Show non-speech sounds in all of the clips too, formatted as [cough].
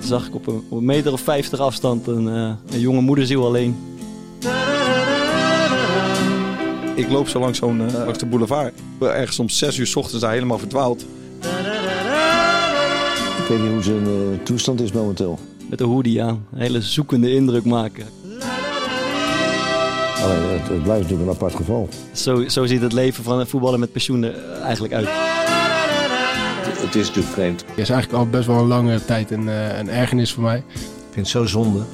toen zag ik op een, op een meter of vijftig afstand een, eh, een jonge moederziel alleen. Ik loop zo langs, zo'n, eh, langs de boulevard. Ergens om 6 uur 's ochtends daar helemaal verdwaald. Ik weet niet hoe zijn eh, toestand is momenteel. Met een hoodie aan. Een hele zoekende indruk maken. Het, het blijft natuurlijk een apart geval. Zo, zo ziet het leven van een voetballer met pensioen er eigenlijk uit. Het, is natuurlijk vreemd. Het is eigenlijk al best wel een lange tijd een, eh, een ergernis voor mij. Ik vind het zo zonde.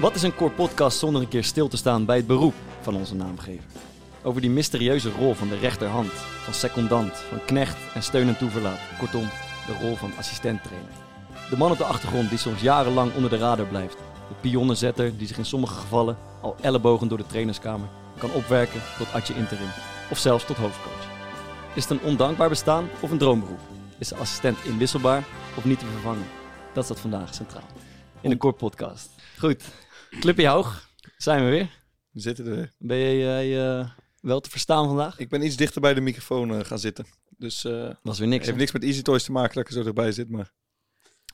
Wat is een core podcast zonder een keer stil te staan bij het beroep van onze naamgever? Over die mysterieuze rol van de rechterhand, van secondant, van knecht en steun en toeverlaat. Kortom, de rol van assistent-trainer. De man op de achtergrond die soms jarenlang onder de radar blijft. De pionnenzetter die zich in sommige gevallen al ellebogen door de trainerskamer kan opwerken tot Atje Interim. Of zelfs tot hoofdcoach. Is het een ondankbaar bestaan of een droomberoep? Is de assistent inwisselbaar of niet te vervangen? Dat staat vandaag centraal. In de Core Podcast. Goed, Clubje Hoog, zijn we weer. We zitten er. weer. Ben je eh, wel te verstaan vandaag? Ik ben iets dichter bij de microfoon eh, gaan zitten. Dus eh Was weer niks. het heeft niks met Easy Toys te maken dat ik er zo dichtbij zit. Maar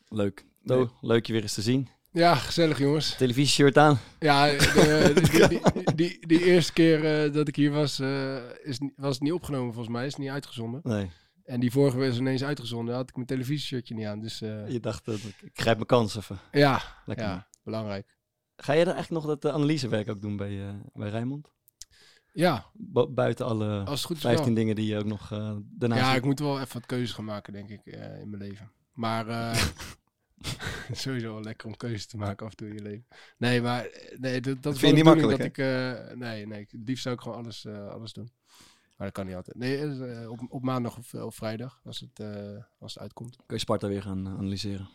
Leuk. Nee. Oh, leuk je weer eens te zien. Ja, gezellig jongens. Televisieshirt aan. Ja, de- [laughs] die, die, die, die eerste keer eh, dat ik hier was, eh, is, was het niet opgenomen volgens mij. Is het niet uitgezonden. Nee, En die vorige was ineens uitgezonden. had ik mijn televisieshirtje niet aan. Dus eh, je dacht, eh, ik grijp mijn kans even. ja, Lekker. ja, belangrijk. Ga jij er eigenlijk nog dat eh, analysewerk ook doen bij, eh bij Rijnmond? Ja, Bu- buiten alle als het goed is 15 wel. dingen die je ook nog eh daarna Ja, ziet. ik moet wel even wat keuzes gaan maken, denk ik, eh, in mijn leven. Maar eh, [laughs] sowieso wel lekker om keuzes te maken af en toe in je leven. Nee, maar nee, dat, dat vind je niet makkelijk, dat ik... nee, nee, liefst zou ik gewoon alles, alles doen. Maar dat kan niet altijd. Nee, eh, op, op maandag of, of vrijdag, als het, als het uitkomt. Kun je Sparta weer gaan analyseren.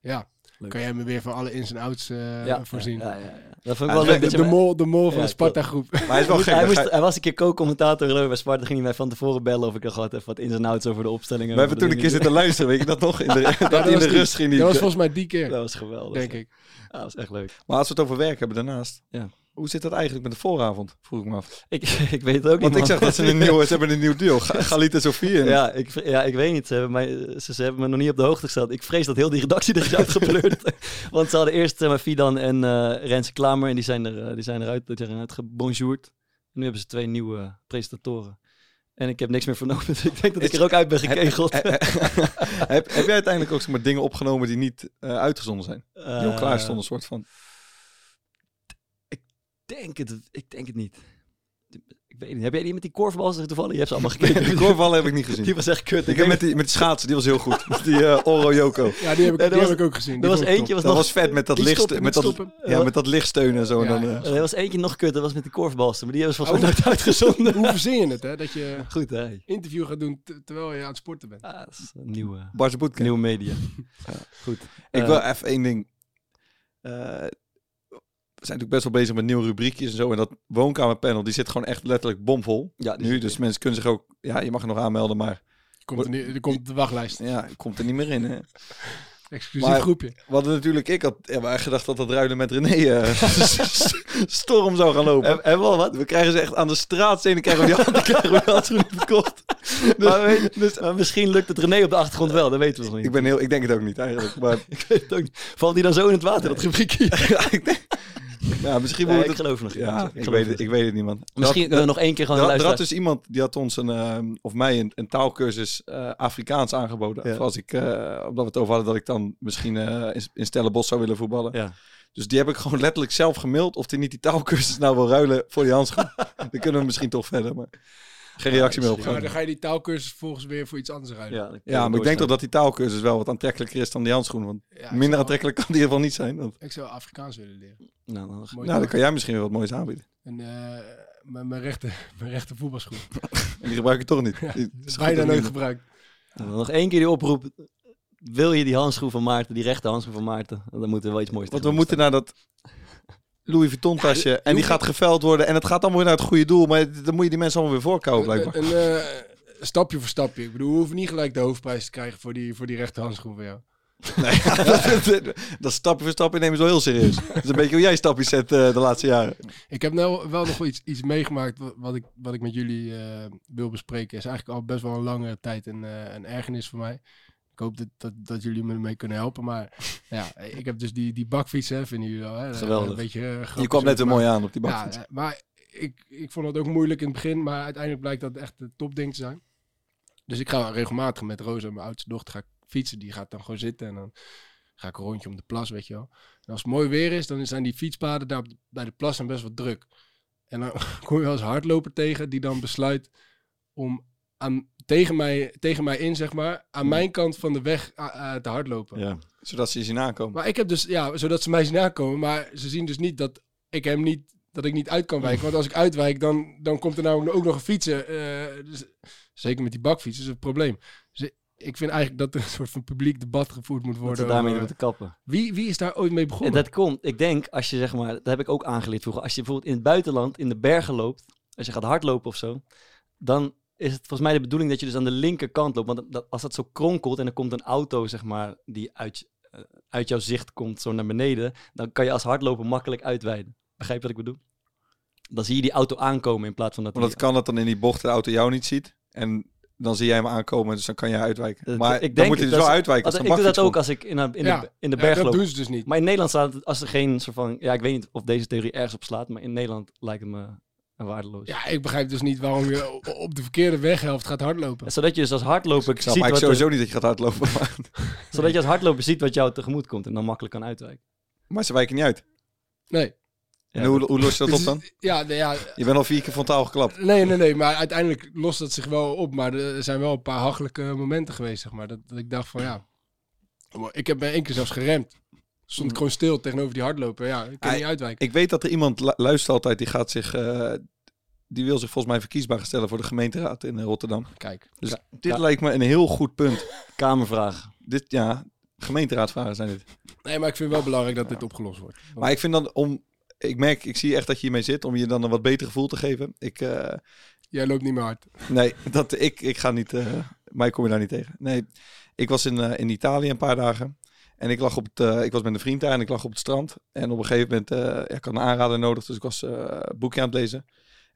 Ja, Leuk. kan jij me weer van alle ins en outs eh, voorzien. Ja, ja, ja. Dat vond Ja, ik wel de- leuk. De, de, mol, de mol van Ja, de Sparta-groep. Maar hij is wel gek. hij, moest, hij was een keer co-commentator geloof ik bij Sparta. ging hij mij van tevoren bellen of ik nog wat even wat ins en outs over de opstellingen. We hebben toen een keer zitten luisteren, weet je dat nog? In de, [laughs] dat dat in de die- rust ging die. Dat was volgens mij die keer, Dat was geweldig. denk ik. Ja, dat was echt leuk. Maar als we het over werk hebben daarnaast. Ja. Hoe zit dat eigenlijk met de vooravond? Vroeg ik me af. Ik, [laughs] ik weet het ook niet, Want ik zeg dat ze een nieuw, ze hebben een nieuw duo. Ga- [laughs] Galit en Sofie. En Ja ik, ja, ik weet niet. Ze hebben, mij, ze, ze hebben me nog niet op de hoogte gesteld. Ik vrees dat heel die redactie er is uitgepleurd. [laughs] Want ze hadden eerst uh, Fidan en eh Renze Klamer. En die zijn, er, eh, die zijn eruit, die zijn. En nu hebben ze twee nieuwe presentatoren. En ik heb niks meer vernomen. Dus ik denk dat ik er ook uit ben gekegeld. heb, heb jij uiteindelijk ook zeg maar, dingen opgenomen die niet eh, uitgezonden zijn? Die al Eh, klaar stonden, een soort van. Denk het, ik denk het niet. Ik weet niet. Heb jij die met die korfbal toevallig? Je hebt ze allemaal gekeken. Die korfballen heb ik niet gezien. Die was echt kut. Ik heb met die, met die schaatsen, die was heel goed. [laughs] Die eh Oro Yoko. Ja, die heb ik, Ja, dat die was- heb ik ook gezien. Er was eentje was Dat nog... was vet met dat licht, stoppen, met dat, stoppen. ja, met dat lichtsteunen en zo. Ja, en dan, ja. eh, Er was eentje nog kut, dat was met die korfbalster. Maar die hebben ze volgens Oh. mij nooit uitgezonden. Hoe verzin je het, hè? Dat je [laughs] Goed, hè? interview gaat doen terwijl je aan het sporten bent. Ah, dat is een nieuwe, nieuwe media. Goed. Ik Eh, wil even één ding. Zijn natuurlijk best wel bezig met nieuwe rubriekjes en zo. En dat woonkamerpanel, die zit gewoon echt letterlijk bomvol. Ja, nu, dus mensen kunnen zich ook... Ja, je mag er nog aanmelden, maar Komt er, niet, er komt op de wachtlijst. ja, komt er niet meer in. Hè? Exclusief Maar- groepje. Hadden natuurlijk... Ik had ja, maar gedacht dat dat ruilen met René eh, [laughs] storm zou gaan lopen. En, en wel wat? We krijgen ze echt aan de straatstenen krijgen we die handen, [laughs] krijgen we handschoenen verkocht. Dus, Maar, weet, dus, maar misschien lukt het René op de achtergrond wel, dat weten we nog niet. ik, ben heel, ik denk het ook niet eigenlijk. Maar [laughs] Ik weet het ook niet. Valt die dan zo in het water, dat rubriekje? ja, ik denk, ja, misschien Nee, moet ik het... geloof nog. Ja, Ik ik geloof weet, het, ik weet het niet, man. Misschien Dat- kunnen we nog één keer gewoon Er had- er dus iemand die had ons een, ehm, of mij een, een taalkursus eh, Afrikaans aangeboden. Ja. Of Als ik, eh, omdat we het over hadden dat ik dan misschien eh, in, in Stellenbosch zou willen voetballen. Ja. Dus die heb ik gewoon letterlijk zelf gemaild of hij niet die taalkursus nou wil ruilen voor die handschoen. [laughs] dan kunnen we misschien toch verder, maar geen reactie meer Ja, maar opgegaan. dan ga je die taalkursus volgens weer voor iets anders ruilen. Ja, Ja, maar ik denk toch dat die taalkursus wel wat aantrekkelijker is dan die handschoen. Want Ja, ik minder zou- aantrekkelijk kan die in ieder geval niet zijn. Want, Ik zou Afrikaans willen leren. Nou, dan, nou, dan kan jij misschien weer wat moois aanbieden. En eh, mijn, rechter, [laughs] mijn rechter voetbalschoen. [laughs] En die gebruik je toch niet. [laughs] Die is goed Bijna om nooit gebruikt. dan nog één keer die oproep. Wil je die handschoen van Maarten, die rechte handschoen van Maarten? Dan moeten we wel iets moois Want we moeten naar dat Louis Vuitton tasje. en die gaat geveld worden. En het gaat allemaal weer naar het goede doel. Maar dan moet je die mensen allemaal weer voorkomen blijkbaar. Een, een, eh, stapje voor stapje. Ik bedoel, we hoeven niet gelijk de hoofdprijs te krijgen voor die, voor die rechter handschoen van jou. [laughs] Nee, dat, [laughs] dat stapje voor stapje nemen ze wel heel serieus. Dat is een beetje hoe jij stapjes zet eh, de laatste jaren. Ik heb nou wel nog iets, iets meegemaakt wa- wat ik, wat ik met jullie eh, wil bespreken. Is eigenlijk al best wel een lange tijd een, eh, een ergernis voor mij. Ik hoop dat, dat, dat jullie me ermee kunnen helpen. Maar [laughs] ja, ik heb dus die, die bakfiets, hè, vinden jullie wel. Hè? Geweldig. Een beetje, eh, Je grappig kwam net maar- mooi aan op die Ja, bakfiets. eh, maar ik, ik vond het ook moeilijk in het begin, maar uiteindelijk blijkt dat echt een topding te zijn. Dus ik ga regelmatig met Rosa, mijn oudste dochter, ga ik fietsen. Die gaat dan gewoon zitten en dan ga ik een rondje om de plas, weet je wel. En als het mooi weer is, dan zijn die fietspaden daar bij de plas zijn best wel druk. En dan [laughs] kom je wel eens een hardloper tegen die dan besluit om aan, tegen, mij, tegen mij in, zeg maar, aan mijn kant van de weg eh, eh, te hardlopen. Ja. Zodat ze je zien aankomen. Maar ik heb dus, ja, zodat ze mij zien aankomen. Maar ze zien dus niet dat ik hem niet, dat ik niet uit kan wijken. [laughs] Want als ik uitwijk, dan, dan komt er nou ook nog een fietsen. eh, dus, zeker met die bakfiets, is een probleem. Dus ik vind eigenlijk dat er een soort van publiek debat gevoerd moet Dat worden. we daarmee over- moeten kappen. wie, wie is daar ooit mee En begonnen? dat komt, ik denk, als je zeg maar, dat heb ik ook aangeleerd vroeger. Als je bijvoorbeeld in het buitenland in de bergen loopt, als je gaat hardlopen of zo, dan is het volgens mij de bedoeling dat je dus aan de linkerkant loopt. Want dat, als dat zo kronkelt en er komt een auto, zeg maar, die uit, eh, uit jouw zicht komt, zo naar beneden, dan kan je als hardloper makkelijk uitweiden. Begrijp je wat ik bedoel? Dan zie je die auto aankomen in plaats van dat... Want het die- kan dat dan in die bocht de auto jou niet ziet. En dan zie jij hem aankomen, dus dan kan je uitwijken. Dat- Maar ik dan denk moet hij dat dus wel is- uitwijken als Als- ik doe dat ook als ik in, in, Ja. de, in de Ja, berg dat loop. doen ze dus niet. Maar in Nederland staat het, als er geen soort van... Ja, ik weet niet of deze theorie ergens op slaat, maar in Nederland lijkt het me waardeloos. Ja, ik begrijp dus niet waarom je op de verkeerde weghelft gaat hardlopen. Zodat je dus als hardloper Ik ziet wat eigenlijk er- sowieso niet dat je gaat hardlopen. Maar, [laughs] zodat je als hardloper ziet wat jou tegemoet komt en dan makkelijk kan uitwijken. maar ze wijken niet uit. Nee. Ja, en hoe, hoe los je dat op Dus- dan? Ja, nee, ja, Je bent al vier keer frontaal geklapt. Nee, nee, nee. Maar uiteindelijk lost dat zich wel op. Maar er zijn wel een paar hachelijke momenten geweest, zeg maar. Dat, dat ik dacht van, ja... Ik heb bij één keer zelfs geremd. Stond ik gewoon stil tegenover die hardloper. Ja, ik kan niet uitwijken. Ik weet dat er iemand lu- luistert altijd, die gaat zich... eh, die wil zich volgens mij verkiesbaar stellen voor de gemeenteraad in eh, Rotterdam. Kijk. Dus dit lijkt me een heel goed punt. [laughs] Kamervraag. Dit, ja, gemeenteraadvragen zijn dit. Nee, maar ik vind wel belangrijk dat dit opgelost wordt. Want- Maar ik vind dan om... Ik merk, ik zie echt dat je hiermee zit om je dan een wat beter gevoel te geven. Ik, eh, Jij loopt niet meer hard. nee, dat, ik, ik ga niet... eh mij kom je daar niet tegen. Nee, ik was in, in Italië een paar dagen. En ik lag op het, eh, ik was met een vriend daar en ik lag op het strand. En op een gegeven moment, eh, ja, ik had een aanrader nodig, dus ik was eh, een boekje aan het lezen.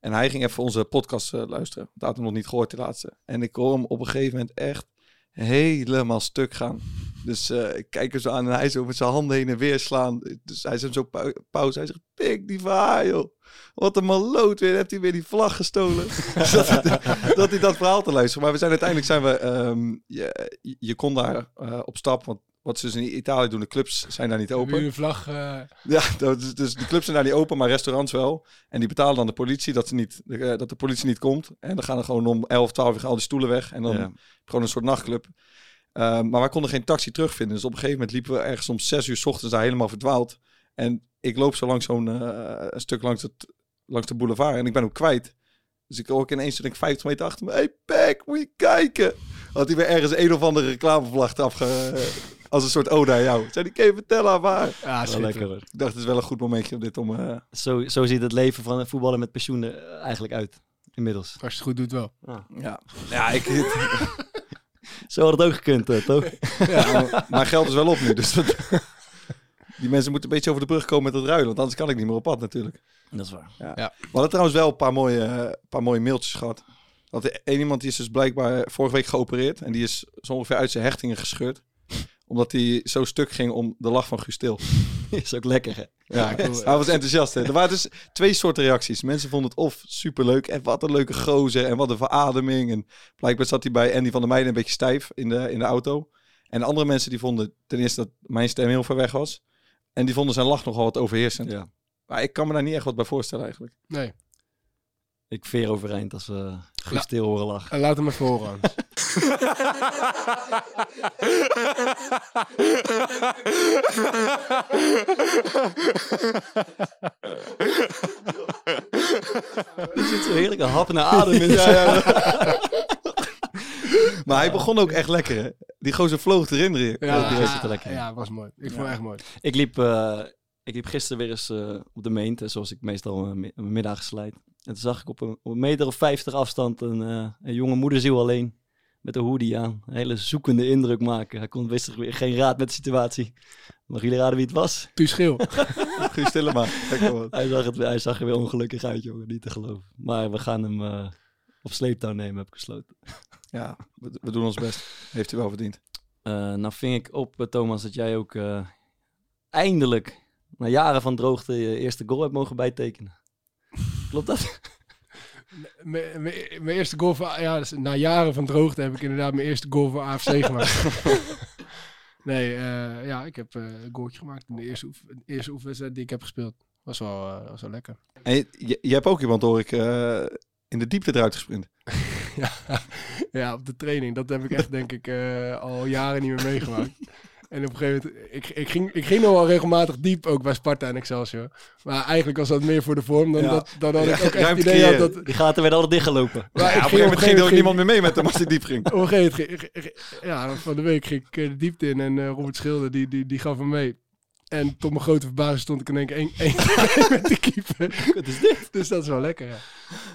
En hij ging even onze podcast luisteren. Hij had hem nog niet gehoord, de laatste. En ik hoor hem op een gegeven moment echt helemaal stuk gaan. Dus ik kijk er zo aan en hij zo met zijn handen heen en weer slaan. Dus hij zegt zo pau- pauze. Hij zegt, pik die verhaal. Wat een maloot weer. Heeft hij weer die vlag gestolen. [laughs] Dus dat, dat hij dat verhaal te luisteren. Maar we zijn uiteindelijk zijn we... ehm, je, je kon daar op stap. Want wat ze dus in Italië doen, de clubs zijn daar niet open. een vlag? eh, Ja, dat is- dus de clubs zijn daar niet open, maar restaurants wel. En die betalen dan de politie dat, ze niet, eh, dat de politie niet komt. En dan gaan er gewoon om 11, 12 uur al die stoelen weg. En dan Ja. gewoon een soort nachtclub. Eh, maar wij konden geen taxi terugvinden. Dus op een gegeven moment liepen we ergens om 6 uur 's ochtends daar helemaal verdwaald. En ik loop zo langs zo'n eh, een stuk langs, het, langs de boulevard. En ik ben ook kwijt. Dus ik hoor ook ineens, denk ik, 50 meter achter me. Hey, Peck, moet je kijken. Had hij weer ergens een of andere reclamevlag eraf ge... Als een soort ode aan jou. Zei die, kan je vertellen aan waar? ja, Wel lekker hoor. Ik dacht, het is wel een goed momentje om dit om... eh, Zo, zo ziet het leven van een voetballer met pensioen er eigenlijk uit. Inmiddels. Als je het goed doet wel. ja. ja, ik... [laughs] Zo had het ook gekund, eh, toch? [laughs] ja, maar mijn geld is wel op nu. Dus dat... [laughs] Die mensen moeten een beetje over de brug komen met het ruilen. Want anders kan ik niet meer op pad natuurlijk. Dat is waar. We hadden trouwens wel een paar mooie, eh, paar mooie mailtjes gehad. Dat er één iemand die is dus blijkbaar vorige week geopereerd. En die is zo ongeveer uit zijn hechtingen gescheurd. Omdat hij zo stuk ging om de lach van Gustil. [laughs] Is ook lekker, hè? Ja, cool. hij was enthousiast. Hè. Er waren dus twee soorten reacties. Mensen vonden het of superleuk. En wat een leuke gozer. En wat een verademing. En blijkbaar zat hij bij Andy van der Meijden een beetje stijf in de, in de auto. En andere mensen die vonden ten eerste dat mijn stem heel ver weg was. En die vonden zijn lach nogal wat overheersend. Ja. Maar ik kan me daar niet echt wat bij voorstellen eigenlijk. Nee. Ik veer overeind als we Guus stil horen lachen. En laat hem even horen. Er zit een hap naar adem in. Maar hij begon ook echt lekker. Hè? Die gozer vloog erin. Ja, er lekker in. Ja, was mooi. Ik vond het echt mooi. Ik liep, eh, ik liep gisteren weer eens eh, op de meente, zoals ik meestal mijn mi- mijn middagen slijt. En toen zag ik op een, op een meter of vijftig afstand een, eh, een jonge moederziel alleen met de hoodie aan. Een hele zoekende indruk maken. Hij kon wist zich weer geen raad met de situatie. Mag jullie raden wie het was? Tuus Schil. [laughs] Guus Tillema. Hij zag, het, hij zag er weer ongelukkig uit, jongen. Niet te geloven. Maar we gaan hem eh, op sleeptouw nemen, heb ik besloten. Ja, we, we doen ons best. Heeft hij wel verdiend. Eh, nou ving ik op, eh, Thomas, dat jij ook eh, eindelijk, na jaren van droogte, je eerste goal hebt mogen bijtekenen. Klopt dat? Mijn eerste goal voor... Ja, dus na jaren van droogte heb ik inderdaad mijn eerste goal voor AFC [laughs] gemaakt. nee, eh, ja, ik heb eh, een goaltje gemaakt in de eerste, oef, de eerste oefenwedstrijd die ik heb gespeeld. Was wel, eh, was wel lekker. En je, je, je hebt ook iemand, hoor ik, in de diepte eruit gesprint. [laughs] ja, ja, op de training. Dat heb ik echt, denk ik, al jaren niet meer meegemaakt. [laughs] En op een gegeven moment, ik, ik, ging, ik ging nog wel regelmatig diep, ook bij Sparta en Excelsior. Maar eigenlijk was dat meer voor de vorm dan Ja. dat, dan dat ik ook echt het idee had dat... Die gaten werden altijd dichtgelopen. Maar Ja, ik op een gegeven moment ging er ook niemand meer mee met hem als hij diep ging. [laughs] Op een gegeven moment, ging- ja, van de week ging ik eh, de diepte in en eh, Robert Schilder, die, die, die gaf hem mee. En tot mijn grote verbazing stond ik in één keer één, [laughs] met de keeper. Wat is dit? Dus dat is wel lekker, ja.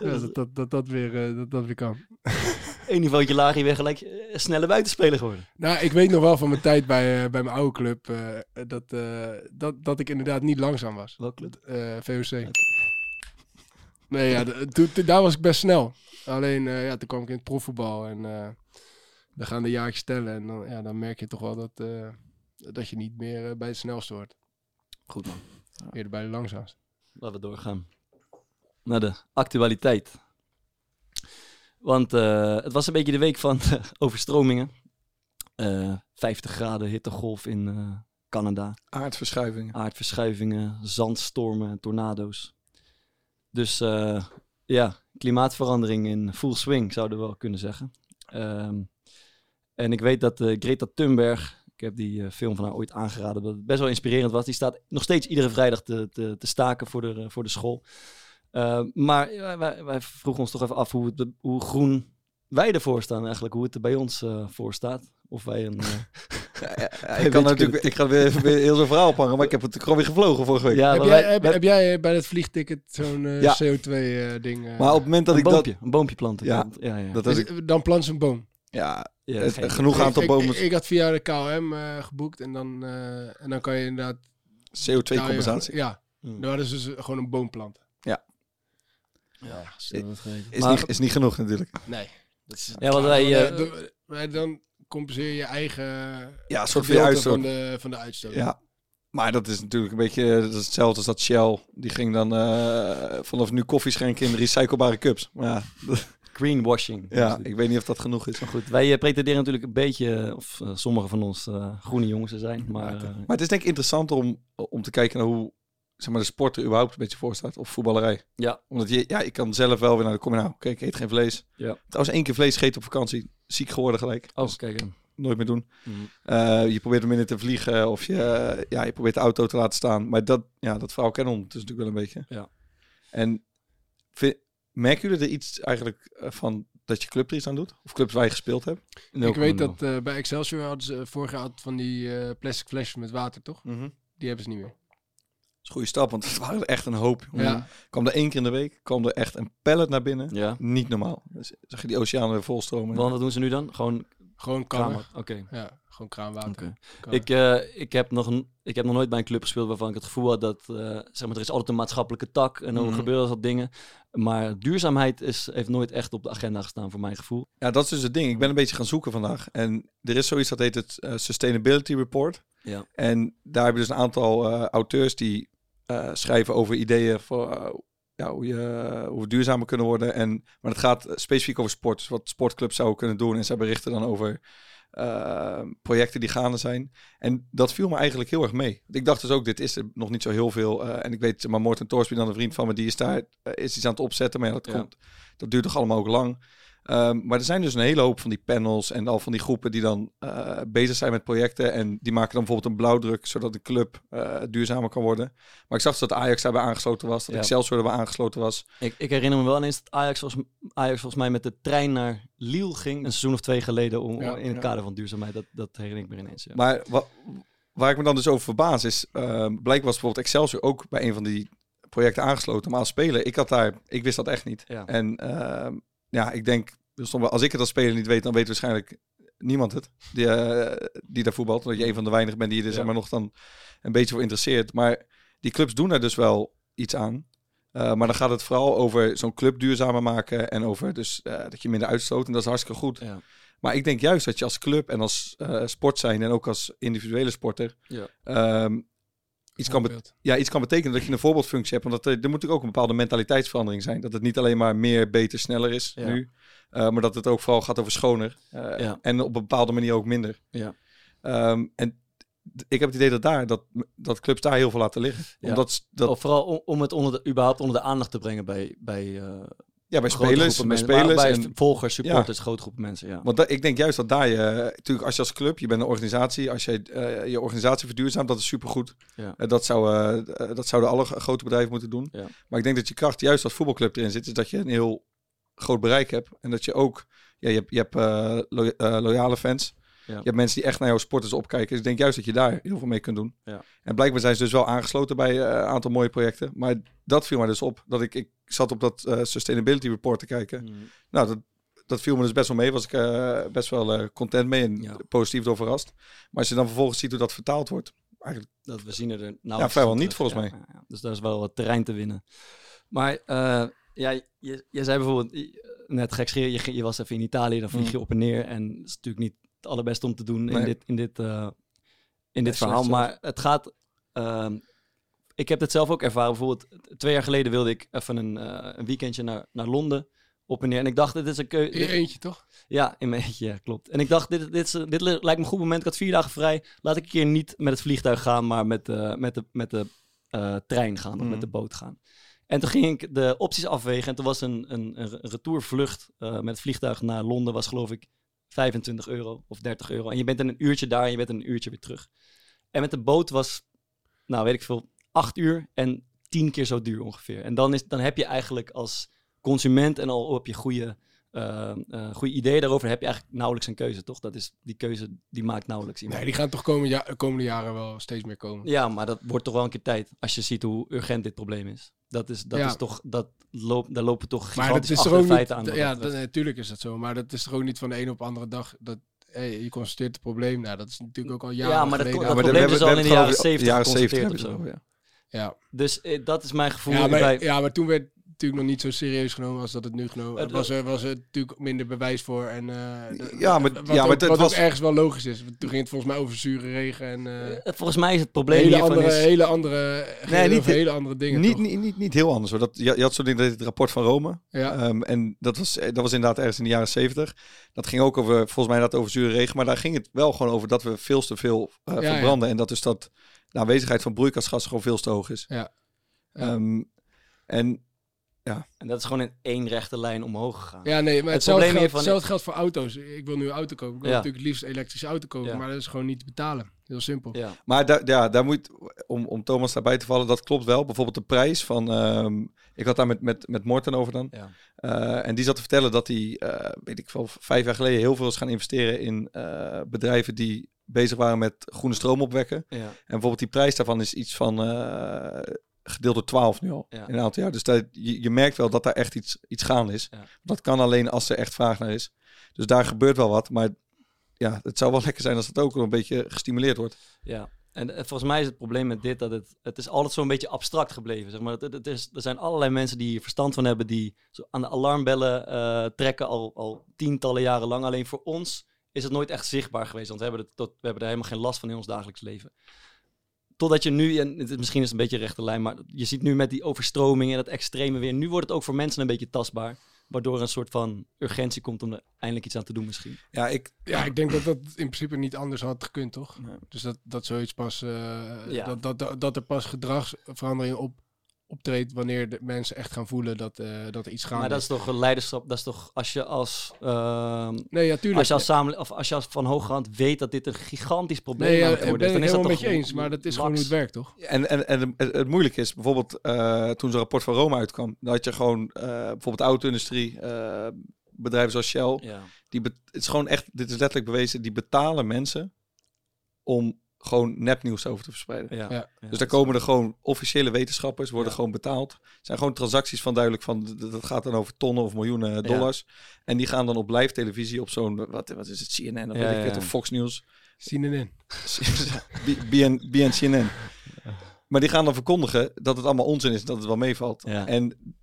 Ja, dat, dat, dat, dat, weer, eh, dat, dat weer kan. Eén niveautje lager, je weer gelijk eh, snelle buitenspeler geworden. Nou, ik weet nog wel van mijn tijd bij, eh, bij mijn oude club eh, dat, dat, dat ik inderdaad niet langzaam was. Welke club? VOC. Nee, ja, toen- daar was ik best snel. Alleen, ja, toen kwam ik in het profvoetbal en dan gaan de jaartjes tellen. En dan, ja, dan merk je toch wel dat, dat je niet meer bij de snelste hoort. Goed man. Eerder bij de langzaamste. Laten we doorgaan. Naar de actualiteit. Want eh, het was een beetje de week van [laughs] overstromingen. Eh 50 graden hittegolf in eh, Canada. Aardverschuivingen. Aardverschuivingen, zandstormen en tornado's. Dus eh, ja, klimaatverandering in full swing zouden we wel kunnen zeggen. Ehm, en ik weet dat eh, Greta Thunberg, ik heb die eh, film van haar ooit aangeraden, dat het best wel inspirerend was. Die staat nog steeds iedere vrijdag te, te, te staken voor de, voor de school. Eh, maar wij, wij vroegen ons toch even af hoe, het, hoe groen wij ervoor staan eigenlijk. Hoe het er bij ons eh, voor staat. Of wij een... [laughs] eh, Ja, ja, [laughs] ik, kan natuurlijk, ik ga weer even heel zo'n verhaal ophangen, maar ik heb het gewoon weer gevlogen vorige week. ja, heb, jij, wij- heb, wij- heb jij eh, bij dat vliegticket zo'n eh, Ja. CO2-ding? Maar op het moment dat een ik dat... een boompje planten. Ja, ja, ja. dat had ik, dan plant ze een boom. ja, Ja, het- geen- genoeg aantal ik, ik- bomen. Ik, had via de KLM eh, geboekt en dan, eh, en dan kan je inderdaad... CO2-compensatie. Ja, Mm. dan hadden ze dus gewoon een boom planten. Ja. Is, Maar- niet, is niet genoeg natuurlijk. Nee. Dat is, Ja, want wij, eh, de- maar dan compenseer je eigen Ja, soort van uitstoot. van de, van de uitstoot. Ja. Maar dat is natuurlijk een beetje dat is hetzelfde als dat Shell. Die ging dan eh, vanaf nu koffie schenken in recyclebare cups. Maar ja, [laughs] Greenwashing. ja, ik weet niet of dat genoeg is. Maar goed, wij eh, pretenderen natuurlijk een beetje, of eh, sommige van ons, eh, groene jongens te zijn. Maar eh, Maar het is denk ik interessant om, om te kijken naar hoe zeg maar, de sport er überhaupt een beetje voor staat. Of voetballerij. ja, Omdat je, ja, ik kan zelf wel weer naar de kom nou, oké, ik eet geen vlees. Ja. Trouwens, één keer vlees gegeten op vakantie. Ziek geworden gelijk. oh, Dus kijk. nooit meer doen. mm. Eh, je probeert er minder te vliegen of je, ja, je probeert de auto te laten staan. Maar dat, ja, dat verhaal kennen we ondertussen natuurlijk wel een beetje. Ja. En vi- merken jullie er iets eigenlijk eh, van dat je club er iets aan doet? Of clubs waar je gespeeld hebt? Ik weet dat eh, bij Excelsior hadden ze vorig jaar van die eh, plastic flesjes met water, toch? Die hebben ze niet meer. Dat is een goede stap, want het waren er echt een hoop. Ja. Kwam er één keer in de week, kwam er echt een pallet naar binnen. Ja, Niet normaal. Dus zag je die oceanen weer volstromen. want wat doen ze nu dan? Gewoon Gewoon. Oké. Ja, gewoon kraanwater. Oké. Kammen. Ik, eh, ik, heb nog een, ik heb nog nooit bij een club gespeeld waarvan ik het gevoel had dat, eh, zeg maar, er is altijd een maatschappelijke tak en dan Mhm. gebeuren dat dingen. Maar duurzaamheid is, heeft nooit echt op de agenda gestaan voor mijn gevoel. Ja, dat is dus het ding. Ik ben een beetje gaan zoeken vandaag. En er is zoiets dat heet het eh, Sustainability Report. Ja. En daar hebben dus een aantal eh, auteurs die eh, schrijven over ideeën voor ja, hoe, je, hoe we duurzamer kunnen worden. En, maar het gaat specifiek over sport. Dus wat sportclubs zouden kunnen doen. En zij berichten dan over eh, projecten die gaande zijn. En dat viel me eigenlijk heel erg mee. Ik dacht dus ook, dit is er nog niet zo heel veel. eh, en ik weet, maar Morten Torsby, dan een vriend van me, die is daar eh, is iets aan het opzetten. Maar ja, dat, Ja. Komt, dat duurt toch allemaal ook lang. Ehm, maar er zijn dus een hele hoop van die panels en al van die groepen die dan eh, bezig zijn met projecten. En die maken dan bijvoorbeeld een blauwdruk, zodat de club eh, duurzamer kan worden. Maar ik zag dus dat Ajax daarbij aangesloten was, dat Ja. Excelsior erbij aangesloten was. Ik, ik herinner me wel ineens dat Ajax, volgens, Ajax volgens mij met de trein naar Lille ging. Een seizoen of twee geleden om, Ja, in het ja. kader van duurzaamheid. Dat, dat herinner ik me ineens. Ja. Maar wa- waar ik me dan dus over verbaas is, ehm blijkbaar was bijvoorbeeld Excelsior ook bij een van die projecten aangesloten. Maar als speler, ik had daar, ik wist dat echt niet. Ja. En ehm, ja, ik denk als ik het als speler niet weet, dan weet waarschijnlijk niemand het. Die, eh, die daar voetbalt. Omdat je een van de weinigen bent die er Ja. zeg maar, nog dan een beetje voor interesseert. Maar die clubs doen er dus wel iets aan. Eh, maar dan gaat het vooral over zo'n club duurzamer maken. En over dus, eh, dat je minder uitstoot. En dat is hartstikke goed. Ja. Maar ik denk juist dat je als club en als sport zijn en ook als individuele sporter Ja. ehm, iets, kan ja, iets kan betekenen dat je een voorbeeldfunctie hebt. Want dat, er, moet ook een bepaalde mentaliteitsverandering zijn. Dat het niet alleen maar meer, beter, sneller is Ja. nu. eh, maar dat het ook vooral gaat over schoner. eh, Ja. En op een bepaalde manier ook minder. Ja. Ehm, en ik heb het idee dat daar, dat, dat clubs daar heel veel laten liggen. Ja. Omdat s- dat, Of vooral om, om het onder de, überhaupt onder de aandacht te brengen bij, bij, eh ja, bij grote spelers, bij mensen, spelers bij en, volgers, supporters, grote groepen mensen. Ja. Want ik denk juist dat daar je, natuurlijk als je als club, je bent een organisatie, als je eh, je organisatie verduurzaamt, dat is supergoed. Ja. Eh, dat, zou, eh, eh, dat zouden alle grote bedrijven moeten doen. Ja. Maar ik denk dat je kracht juist als voetbalclub erin zit, is dat je een heel groot bereik hebt. En dat je ook, ja, je hebt, je hebt eh, lo- eh, loyale fans. Ja. Je hebt mensen die echt naar jouw sporters opkijken. Dus ik denk juist dat je daar heel veel mee kunt doen. Ja. En blijkbaar zijn ze dus wel aangesloten bij eh, een aantal mooie projecten. Maar dat viel mij dus op. Dat ik, ik zat op dat eh, Sustainability Report te kijken. Mm. Nou, dat, dat viel me dus best wel mee. Was ik eh, best wel content mee en Ja. positief door verrast. Maar als je dan vervolgens ziet hoe dat vertaald wordt. Eigenlijk, Dat we zien er nou Ja, vrijwel niet, volgens mij. Ja. Dus daar is wel wat terrein te winnen. Maar eh, ja, je, je zei bijvoorbeeld, net gek je, je was even in Italië, dan vlieg je op en neer. En dat is natuurlijk niet het allerbeste om te doen in Nee. dit, in dit, eh, in dit verhaal. Maar het gaat, ehm, ik heb het zelf ook ervaren. Bijvoorbeeld twee jaar geleden wilde ik even een, eh, een weekendje naar, naar Londen op en neer. En ik dacht, dit is een In je keuze. eentje, toch? Ja, in mijn eentje, ja, klopt. En ik dacht, dit, dit, is, dit lijkt me een goed moment. Ik had vier dagen vrij. Laat ik een keer niet met het vliegtuig gaan, maar met, eh, met de, met de trein gaan of met de boot gaan. En toen ging ik de opties afwegen. En toen was een, een, een retourvlucht met het vliegtuig naar Londen, was geloof ik 25 euro of 30 euro. En je bent in een uurtje daar en je bent een uurtje weer terug. En met de boot was, nou weet ik veel, acht uur en tien keer zo duur ongeveer. En dan, is, dan heb je eigenlijk als consument en al heb je goede, eh, eh, goede ideeën daarover, heb je eigenlijk nauwelijks een keuze, toch? Dat is die keuze die maakt nauwelijks iemand. Nee, die gaan toch komende, ja, komende jaren wel steeds meer komen. Ja, maar dat wordt toch wel een keer tijd als je ziet hoe urgent dit probleem is. Dat is, dat Ja. is toch, dat loopt, daar lopen toch Maar gigantisch dat is niet... feiten aan. ja, dat dat- natuurlijk is dat zo. Maar dat is toch ook niet van de een op de andere dag... Dat, hey, je constateert het probleem. Nou, dat is natuurlijk ook al jaren Ja, maar dat geleden. Ja, maar probleem is al in de jaren het over- 70 jaren 70 geconstateerd ja. ja. Dus eh, dat is mijn gevoel. Ja, maar, bij, ja, maar toen werd natuurlijk nog niet zo serieus genomen als dat het nu genomen Het- was. Er was er natuurlijk minder bewijs voor. En, eh, Ja, maar- wat ja, maar ook, het wat ook was- ergens wel logisch is. Want Toen ging het volgens mij over zure regen en eh, Eh, Volgens mij is het probleem hele, hiervan andere, is... hele andere, Nee, niet- hele andere dingen. Niet, niet, niet, niet heel anders hoor. Dat, je, je had zo'n ding, dat het rapport van Rome. Ja. Ehm, en dat was, dat was inderdaad ergens in de jaren 70. Dat ging ook over, volgens mij inderdaad over zure regen. Maar daar ging het wel gewoon over dat we veel te veel ja. verbranden. En dat dus dat de aanwezigheid van broeikasgassen gewoon veel te hoog is. Ja. Ja. Ehm, en En dat is gewoon in één rechte lijn omhoog gegaan. Ja, nee, maar Het hetzelfde, probleem geldt, hetzelfde geldt voor auto's. Ik wil nu een auto kopen. Ik wil Ja. natuurlijk het liefst een elektrische auto kopen, Ja. maar dat is gewoon niet te betalen. Heel simpel. Ja. Maar daar, ja, daar moet, om, om Thomas daarbij te vallen, dat klopt wel. Bijvoorbeeld de prijs van, ehm, ik had daar met, met, met Morten over dan. Ja. Eh, en die zat te vertellen dat hij, eh, weet ik wel, vijf jaar geleden heel veel is gaan investeren in eh, bedrijven die bezig waren met groene stroom opwekken. Ja. En bijvoorbeeld die prijs daarvan is iets van eh, gedeeld door 12 nu al Ja. in een aantal jaar. Dus je, je merkt wel dat daar echt iets, iets gaande is. Ja. Dat kan alleen als er echt vraag naar is. Dus daar gebeurt wel wat. Maar ja, het zou wel [laughs] lekker zijn als het ook een beetje gestimuleerd wordt. Ja, en eh, volgens mij is het probleem met dit dat het, het is altijd zo'n beetje abstract gebleven. Zeg maar. het, het, het is, er zijn allerlei mensen die hier verstand van hebben, die zo aan de alarmbellen eh, trekken al, al tientallen jaren lang. Alleen voor ons is het nooit echt zichtbaar geweest, want we hebben, het tot, we hebben er helemaal geen last van in ons dagelijks leven. Totdat je nu, en het is, misschien is het een beetje een rechte lijn, maar je ziet nu met die overstroming en dat extreme weer, nu wordt het ook voor mensen een beetje tastbaar. Waardoor er een soort van urgentie komt om er eindelijk iets aan te doen misschien. Ja, ik, Ja, ik denk dat dat in principe niet anders had gekund, toch? Nee. Dus dat, dat zoiets pas, eh, Ja. dat, dat, dat, dat er pas gedragsverandering op, optreedt wanneer de mensen echt gaan voelen dat, eh, dat er iets gaande Maar dat is toch een leiderschap, dat is toch als je als... ehm, Nee, ja, tuurlijk. Als je als samenleving, of als je als van hogerhand weet dat dit een gigantisch probleem nee, ja, aan het ben worden ik is, dan is dat helemaal met je eens, maar dat is gewoon hoe het werkt, toch? En, en, en het, het moeilijke is bijvoorbeeld eh, toen zo'n rapport van Rome uitkwam, dan had je gewoon eh, bijvoorbeeld de auto-industrie, eh, bedrijven zoals Shell, Ja, die het is gewoon echt, dit is letterlijk bewezen, die betalen mensen om gewoon nepnieuws over te verspreiden. Ja. Ja. Dus daar komen er gewoon officiële wetenschappers, worden Ja. gewoon betaald. Het zijn gewoon transacties van duidelijk van, dat gaat dan over tonnen of miljoenen dollars. En die gaan dan op live televisie op zo'n, wat, wat is het, CNN of Ja, weet ik het, of Fox News. CNN. [laughs] BN, BNCNN. Maar die gaan dan verkondigen dat het allemaal onzin is en dat het wel meevalt. Ja. En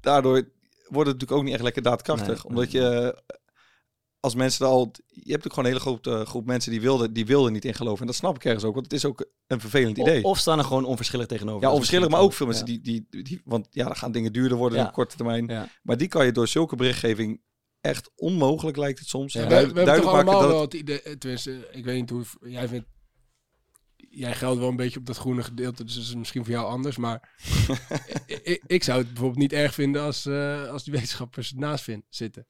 daardoor wordt het natuurlijk ook niet echt lekker daadkrachtig. Nee, omdat je, als mensen er al... Je hebt ook gewoon een hele grote groep mensen die wilden, die wilden niet in geloven. En dat snap ik ergens ook, want het is ook een vervelend idee. Of, of staan er gewoon onverschillig tegenover. ja, onverschillig, maar ook veel mensen die, die, die... Want ja, dan gaan dingen duurder worden Ja. op korte termijn. Ja. Maar die kan je door zulke berichtgeving echt onmogelijk, lijkt het soms. Ja. We, hebben toch allemaal dat wel het idee, eh, tenminste, ik weet niet hoe, jij vindt, jij geldt wel een beetje op dat groene gedeelte, dus dat is misschien voor jou anders, maar [laughs] ik, ik, ik zou het bijvoorbeeld niet erg vinden als, eh, als die wetenschappers naast vind, zitten.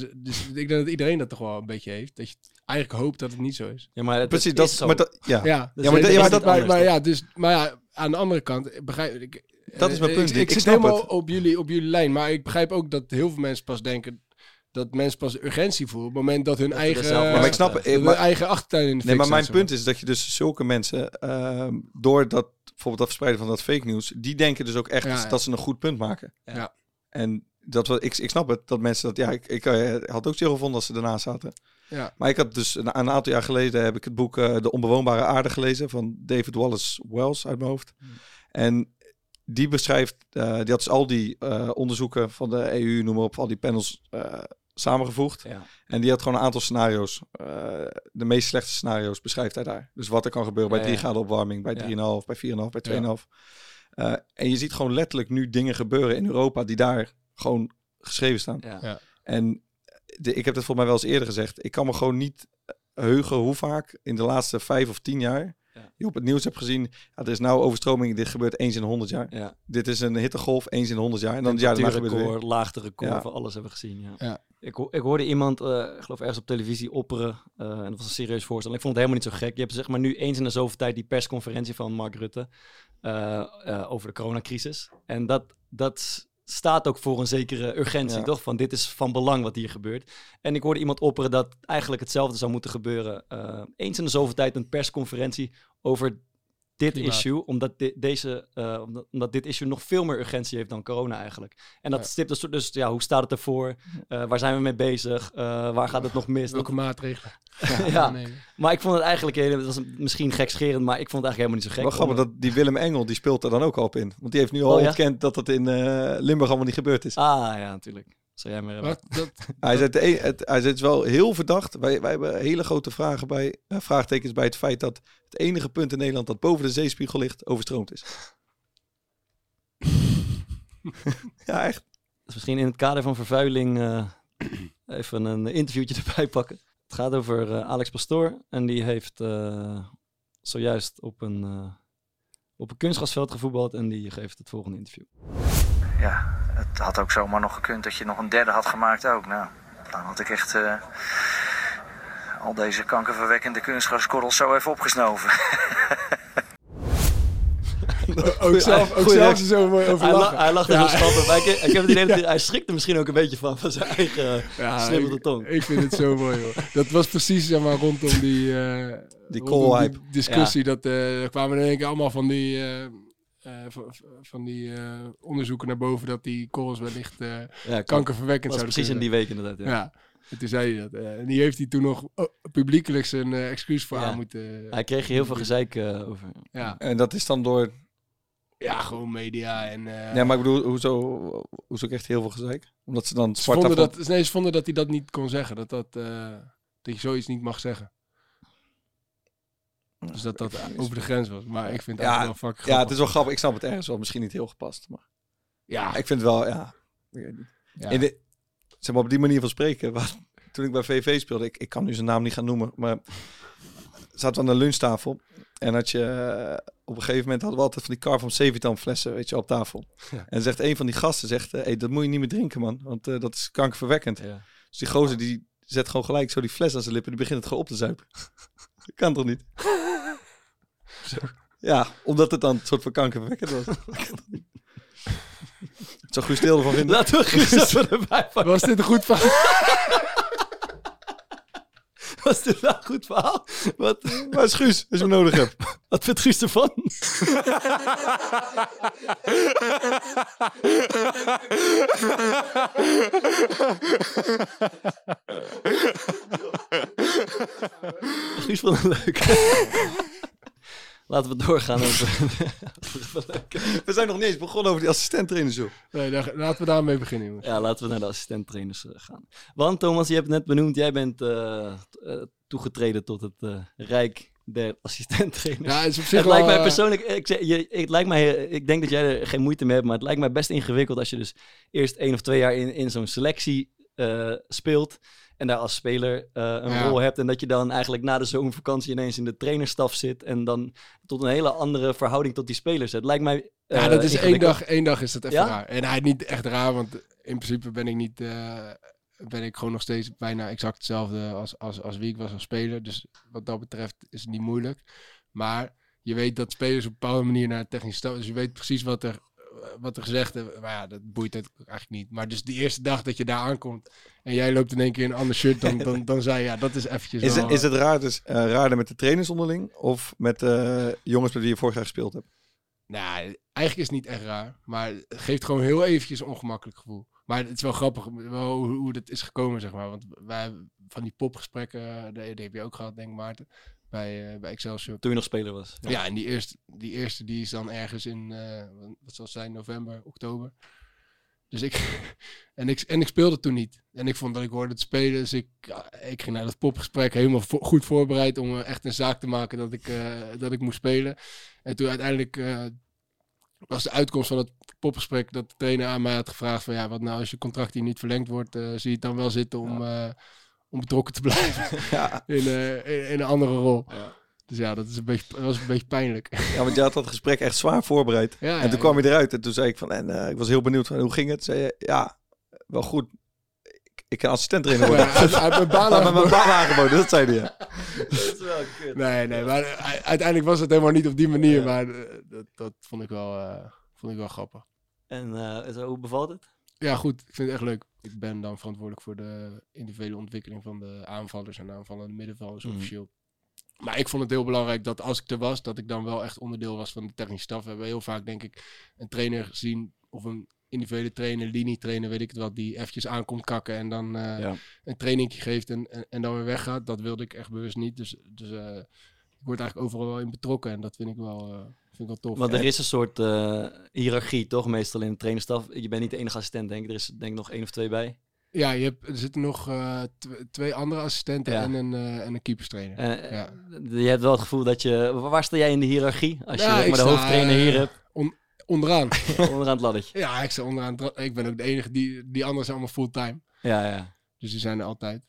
Dus, dus ik denk dat iedereen dat toch wel een beetje heeft, dat je eigenlijk hoopt dat het niet zo is. Ja, maar het, Precies, dat is zo. Maar dat, ja. Ja, Dus Ja, maar het dat- is ja, maar dat- maar, maar ja, dus, maar ja, aan de andere kant begrijp ik. Dat is mijn eh, punt, Ik, Dick. ik, Ik zit snap helemaal het. op jullie, op jullie lijn, maar ik begrijp ook dat heel veel mensen pas denken dat mensen pas urgentie voelen op het moment dat hun Dat eigen, zelf maar ik snap het. hun maar- eigen achtertuin in de Nee, maar mijn punt is dat je dus zulke mensen, ehm, door dat, bijvoorbeeld dat verspreiden van dat fake news, die denken dus ook echt Ja, ja. dat ze een goed punt maken. Ja. En dat wat ik, ik snap het, dat mensen dat, ja, ik, ik eh, had ook chill gevonden als ze ernaast zaten. Ja. Maar ik had dus een, een aantal jaar geleden heb ik het boek eh, De Onbewoonbare Aarde gelezen van David Wallace Wells uit mijn hoofd. Hmm. En die beschrijft, eh, die had dus al die onderzoeken van de EU, noem maar op, al die panels samengevoegd. Ja. En die had gewoon een aantal scenario's. de meest slechte scenario's beschrijft hij daar. Dus wat er kan gebeuren bij Ja, 3 ja. graden opwarming, bij Ja. 3,5, bij 4,5, bij 2,5. Eh, en je ziet gewoon letterlijk nu dingen gebeuren in Europa die daar gewoon geschreven staan. Ja. Ja. En de, ik heb het volgens mij wel eens eerder gezegd. Ik kan me gewoon niet heugen hoe vaak in de laatste vijf of tien jaar Ja. je op het nieuws hebt gezien. Ja, er is nou overstroming, dit gebeurt eens in de 100 jaar. Ja. Dit is een hittegolf eens in de 100 jaar. En dan het jaar daarna gebeurt het weer. Laagterecord, Ja. van alles hebben we gezien. Ja. Ja. Ik, ho- ik hoorde iemand, eh, ik geloof ergens op televisie, opperen. eh, en dat was een serieus voorstel. Ik vond het helemaal niet zo gek. Je hebt zeg maar nu eens in de zoveel tijd die persconferentie van Mark Rutte eh, eh, over de coronacrisis. En dat, dat staat ook voor een zekere urgentie, Ja. toch? Van dit is van belang wat hier gebeurt. En ik hoorde iemand opperen dat eigenlijk hetzelfde zou moeten gebeuren. eh, eens in de zoveel tijd een persconferentie over dit Klimaat. issue, omdat, di- deze, eh, omdat, omdat dit issue nog veel meer urgentie heeft dan corona eigenlijk. En dat Ja. stipt dus, dus ja, hoe staat het ervoor? Eh, waar zijn we mee bezig? Eh, waar gaat het nog mis? Welke Dat- maatregelen? [laughs] ja, Nee. maar ik vond het eigenlijk, dat was misschien gekscherend, maar ik vond het eigenlijk helemaal niet zo gek. Wel grappig dat die Willem Engel, die speelt er dan ook al op in. Want die heeft nu al Oh, ja? ontkend dat het in eh, Limburg allemaal niet gebeurd is. Ah ja, natuurlijk. Zou jij maar. Wat? Dat, [laughs] Hij het, is wel heel verdacht. Wij, wij hebben hele grote vragen bij, eh, vraagtekens bij het feit dat het enige punt in Nederland dat boven de zeespiegel ligt, overstroomd is. [laughs] ja, echt. Dus misschien in het kader van vervuiling eh, even een interviewtje erbij pakken. Het gaat over eh, Alex Pastoor en die heeft eh, zojuist op een, eh, op een kunstgrasveld gevoetbald en die geeft het volgende interview. ja, het had ook zomaar nog gekund dat je nog een derde had gemaakt ook. Nou, dan had ik echt eh, al deze kankerverwekkende kunstgraskorrels zo even opgesnoven. [laughs] ook zelf, ook goeie zelf er zo mooi over Hij, la- lachen. hij lacht er Ja. schattig. Ik, ik heb het idee dat hij, hij schrikt er misschien ook een beetje van, van zijn eigen [laughs] Ja, snippelde ik, tong. ik vind het zo [laughs] mooi, hoor. Dat was precies, zeg maar, rondom die... eh Die rondom die discussie. Dat, eh, er kwamen in één keer allemaal van die... eh, eh, van, die eh, onderzoeken naar boven dat die korrels wellicht eh, Ja, kankerverwekkend was zouden precies in die week inderdaad. Ja. Ja. En toen zei hij dat. eh, en die heeft hij toen nog oh, publiekelijk zijn eh, excuus voor Ja. aan moeten... Hij kreeg hier heel veel gezeik eh, over. ja. En dat is dan door... ja, gewoon media en... eh, Ja, maar ik bedoel, hoezo, hoezo krijgt hij heel veel gezeik? Omdat ze dan ze, Sparta... vonden dat, nee, ze vonden dat hij dat niet kon zeggen. Dat, dat, eh, dat je zoiets niet mag zeggen. Dus dat dat over de grens was. Maar ik vind het Ja, eigenlijk wel fucking Ja, het is wel grappig. Ik snap het ergens wel. Misschien niet heel gepast. Maar Ja, ik vind het wel, ja... ja. In de, zeg maar op die manier van spreken. [laughs] Waar, toen ik bij VV speelde, ik, ik kan nu zijn naam niet gaan noemen, maar zaten we aan de lunchtafel. En had je, eh, op een gegeven moment hadden we altijd van die Car van Sevitan flessen, weet je, op tafel. Ja. En zegt een van die gasten, zegt, eh, hey, dat moet je niet meer drinken, man. Want eh, dat is kankerverwekkend. Ja. Dus die gozer, die zet gewoon gelijk zo die fles aan zijn lippen. Die begint het gewoon op te zuipen. dat [laughs] kan toch niet? [laughs] Zo. Ja, omdat het dan een soort van kankerverwekkend was. Zo goed stil ervan vinden. Laten we Guus [laughs] erbij pakken. Was dit een goed verhaal? Was dit nou een goed verhaal? Wat, Waar is Guus, als je hem nodig hebt? wat vindt Guus ervan? Guus vond het leuk. Laten we doorgaan over... [laughs] We zijn nog niet eens begonnen over die assistent zo. Nee, daar- laten we daarmee beginnen, jongens. Ja, laten we naar de assistent-trainers eh, gaan. Want Thomas, je hebt het net benoemd, jij bent eh, eh, toegetreden tot het eh, rijk der assistent-trainers. Ja, het is op zich het lijkt mij persoonlijk, ik, zeg, je, het lijkt mij, ik denk dat jij er geen moeite mee hebt, maar het lijkt mij best ingewikkeld als je dus eerst één of twee jaar in, in zo'n selectie eh, speelt en daar als speler eh, een Ja. rol hebt en dat je dan eigenlijk na de zomervakantie ineens in de trainerstaf zit en dan tot een hele andere verhouding tot die spelers hebt. Lijkt mij Ja, eh, dat is één dag, één dag is dat even Ja? raar. En hij niet echt raar, want in principe ben ik niet, eh, ben ik gewoon nog steeds bijna exact hetzelfde als, als, als wie ik was als speler. Dus wat dat betreft is het niet moeilijk. Maar je weet dat spelers op een bepaalde manier naar de technische staf, dus je weet precies wat er, wat er gezegd is. Maar ja, dat boeit het eigenlijk niet. Maar dus die eerste dag dat je daar aankomt en jij loopt in één keer in een ander shirt, dan, dan, dan zei je, ja, dat is eventjes Is, wel, het, is het raar, dus, eh, raarder met de trainers onderling of met de jongens met wie je vorig jaar gespeeld hebt? Nou, eigenlijk is het niet echt raar. Maar het geeft gewoon heel eventjes een ongemakkelijk gevoel. Maar het is wel grappig wel hoe, hoe dat is gekomen, zeg maar. Want wij van die popgesprekken, eh, die, die heb je ook gehad, denk ik, Maarten. Bij, eh, bij Excelsior. Toen je nog speler was. Ja, en die eerste, die eerste die is dan ergens in, eh, wat zal het zijn, november, oktober. Dus ik, [laughs] en ik, en ik speelde toen niet. En ik vond dat ik hoorde te spelen, dus ik, ja, ik ging naar dat popgesprek helemaal vo- goed voorbereid om eh, echt een zaak te maken dat ik, dat ik moest spelen. En toen uiteindelijk was de uitkomst van het popgesprek dat de trainer aan mij had gevraagd van ja, wat nou als je contract hier niet verlengd wordt, zie je het dan wel zitten om, om betrokken te blijven [laughs] Ja, in, eh, in, in een andere rol. Ja. Dus ja, dat, is een beetje, dat was een beetje pijnlijk. ja, want je had dat gesprek echt zwaar voorbereid. Ja, en toen kwam je eruit en toen zei ik van, en eh, ik was heel benieuwd van, hoe ging het? Zei je, ja, wel goed. Ik, ik kan assistent trainer worden. Ja, uit, uit mijn baan [laughs] mijn aangeboden. baan aangeboden, dat zei hij. ja. [laughs] Dat is wel kut. Nee, nee, maar eh, uiteindelijk was het helemaal niet op die manier. Maar dat, dat vond, ik wel, eh, vond ik wel grappig. En eh, zo, hoe bevalt het? Ja, goed. Ik vind het echt leuk. Ik ben dan verantwoordelijk voor de individuele ontwikkeling van de aanvallers en aanvallende middenvelders Mhm. officieel. Maar ik vond het heel belangrijk dat als ik er was, dat ik dan wel echt onderdeel was van de technische staf. We hebben heel vaak, denk ik, een trainer gezien of een individuele trainer, linietrainer, weet ik het wat, die eventjes aankomt kakken en dan eh, Ja. een trainingje geeft en, en, en dan weer weggaat. Dat wilde ik echt bewust niet. Dus, dus eh, ik word eigenlijk overal wel in betrokken en dat vind ik wel, eh, vind ik wel tof. Want er is een soort eh, hiërarchie, toch? Meestal in de trainerstaf. Je bent niet de enige assistent, denk ik. Er is denk ik nog één of twee bij. Ja, je hebt, er zitten nog eh, tw- twee andere assistenten Ja. en een, eh, en een keeperstrainer. Ja. Je hebt wel het gevoel dat je... Waar sta jij in de hiërarchie? Als je Ja, maar, de hoofdtrainer hier hebt, Onderaan. [laughs] onderaan het laddertje. ja, ik sta onderaan. Ik ben ook de enige, die, die anderen zijn allemaal fulltime. Ja, ja. Dus die zijn er altijd.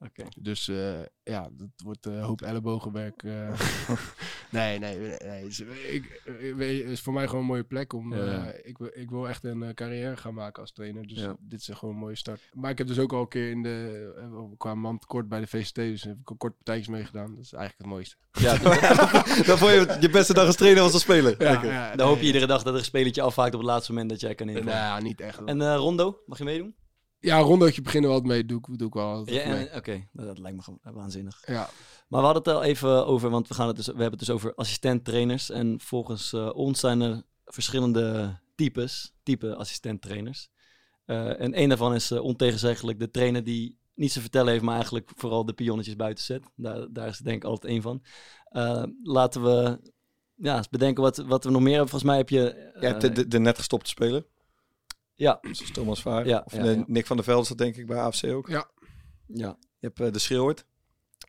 Oké. Dus eh, ja, dat wordt een hoop ellebogenwerk. eh. [laughs] [laughs] nee, nee, nee. nee. Het is, ik, ik weet- het is voor mij gewoon een mooie plek om. Ja. eh, ik, wil- ik wil echt een eh, carrière gaan maken als trainer. Dus Ja. dit is gewoon een mooie start. Maar ik heb dus ook al een keer in de. eh, qua man tekort bij de VCT. Dus heb ik al kort partijtjes meegedaan. Dat is eigenlijk het mooiste. Ja, [laughs] Dan vond je je beste dag als trainer was als speler. Ja, Lekker. ja, dan hoop je iedere dag dat er een spelertje afhaakt op het laatste moment dat jij kan invallen. Nou, niet echt. En eh, Rondo, mag je meedoen? Ja, een rondootje beginnen we altijd mee. Doe ik, doe ik wel altijd Ja, Oké, dat, dat lijkt me gewoon waanzinnig. Ja, Maar we hadden het al even over, want we, gaan het dus, we hebben het dus over assistent-trainers. En volgens eh, ons zijn er verschillende types, type assistent-trainers. Eh, en een daarvan is eh, ontegenzeggelijk de trainer die niets te vertellen heeft, maar eigenlijk vooral de pionnetjes buiten zet. Daar, daar is denk ik altijd één van. Laten we ja, eens bedenken wat, wat we nog meer hebben. Volgens mij heb je... Ja, de, de, de net gestopte speler. Ja, Zoals Thomas Vaar. Ja, of ja, de, ja. Nick van der Velde dat denk ik bij AFC ook. ja, Je hebt eh, de schreeuwert.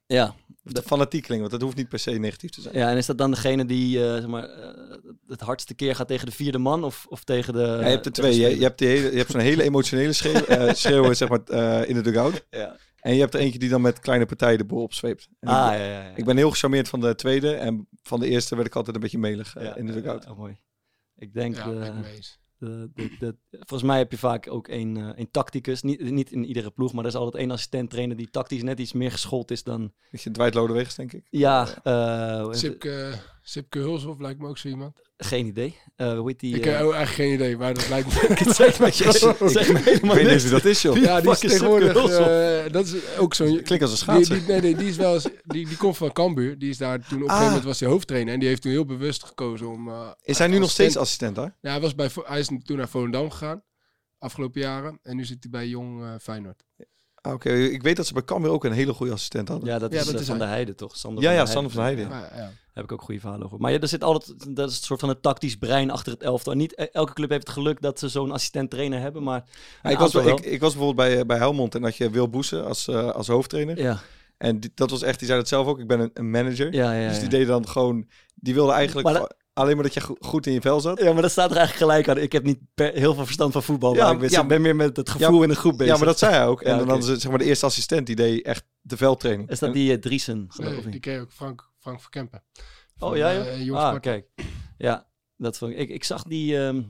ja, Of de fanatiekeling, want dat hoeft niet per se negatief te zijn. ja. En is dat dan degene die eh, zeg maar, eh, het hardste keer gaat tegen de vierde man of, of tegen de... Ja, je hebt er tegen twee. de Je, je hebt, die hele, je hebt zo'n hele emotionele schreeuw, [laughs] eh, zeg maar, eh, in de dugout. Ja. En je hebt er eentje die dan met kleine partijen de boel opzweept. En Ah, ik, ja, ben- ja, ja. ik ben heel gecharmeerd van de tweede. En van de eerste werd ik altijd een beetje melig Ja, in de dugout. ja, mooi. Ik denk, ja de, ik. De, de, de- volgens mij heb je vaak ook een, eh, een tacticus. Niet, niet in iedere ploeg, maar er is altijd één assistent trainer die tactisch net iets meer geschoold is dan... Weet je, Dwight Lodewegens denk ik. Ja, eh, heet het? Sipke, Sipke Hulshoff lijkt me ook zo iemand. Geen idee. Eh hoe heet die? ik eh, heb ook echt geen idee, maar dat lijkt me... [laughs] het zegt mij, [laughs] zeg me Ik helemaal weet niet wie dat is, joh. Ja, die is tegenwoordig... Eh, dat is ook zo'n... Klinkt als een schaatser. die, nee, nee, die is wel eens, die, die komt van Cambuur. Die is daar toen op een gegeven Ah. moment was hij hoofdtrainer. En die heeft toen heel bewust gekozen om... eh, Is hij nu nog steeds assistent- daar? Ja, hij, was bij, hij is toen naar Volendam gegaan. Afgelopen jaren. En nu zit hij bij Jong eh, Feyenoord. Ah, Oké, ik weet dat ze bij Cambuur ook een hele goede assistent hadden. Ja, dat Ja, is, dat eh, is Van hij. der Heijden, toch? Sander Ja, van ja, der Sander van ja. Daar heb ik ook goede verhalen over. Maar ja, er zit altijd, dat is een soort van een tactisch brein achter het elftal. Niet e- elke club heeft het geluk dat ze zo'n assistent-trainer hebben, maar ik, was, aantal ik, ik was bijvoorbeeld bij, eh, bij Helmond en had je Wil Boesen als, eh, als hoofdtrainer. Ja, En die- dat was echt, die zei dat zelf ook, ik ben een, een manager. ja, ja. dus ja. die deed dan gewoon, die wilde eigenlijk Maar dat- alleen maar dat je go- goed in je vel zat. Ja, maar dat staat er eigenlijk gelijk aan. Ik heb niet per- heel veel verstand van voetbal, Ja, maar ik ben, ja, ik ben meer met het gevoel ja, in de groep bezig. Ja, maar dat zei hij ook. [laughs] En Ja, dan oké. hadden ze, zeg maar, de eerste assistent, die deed echt de veldtraining. Is dat En- die uh, Driesen, geloof Nee, ik? die ken je ook, Frank, Frank Verkempen. Oh ja, eh, joh? Jong ah, kijk. Ja, dat vond ik. Ik, ik zag die... ehm,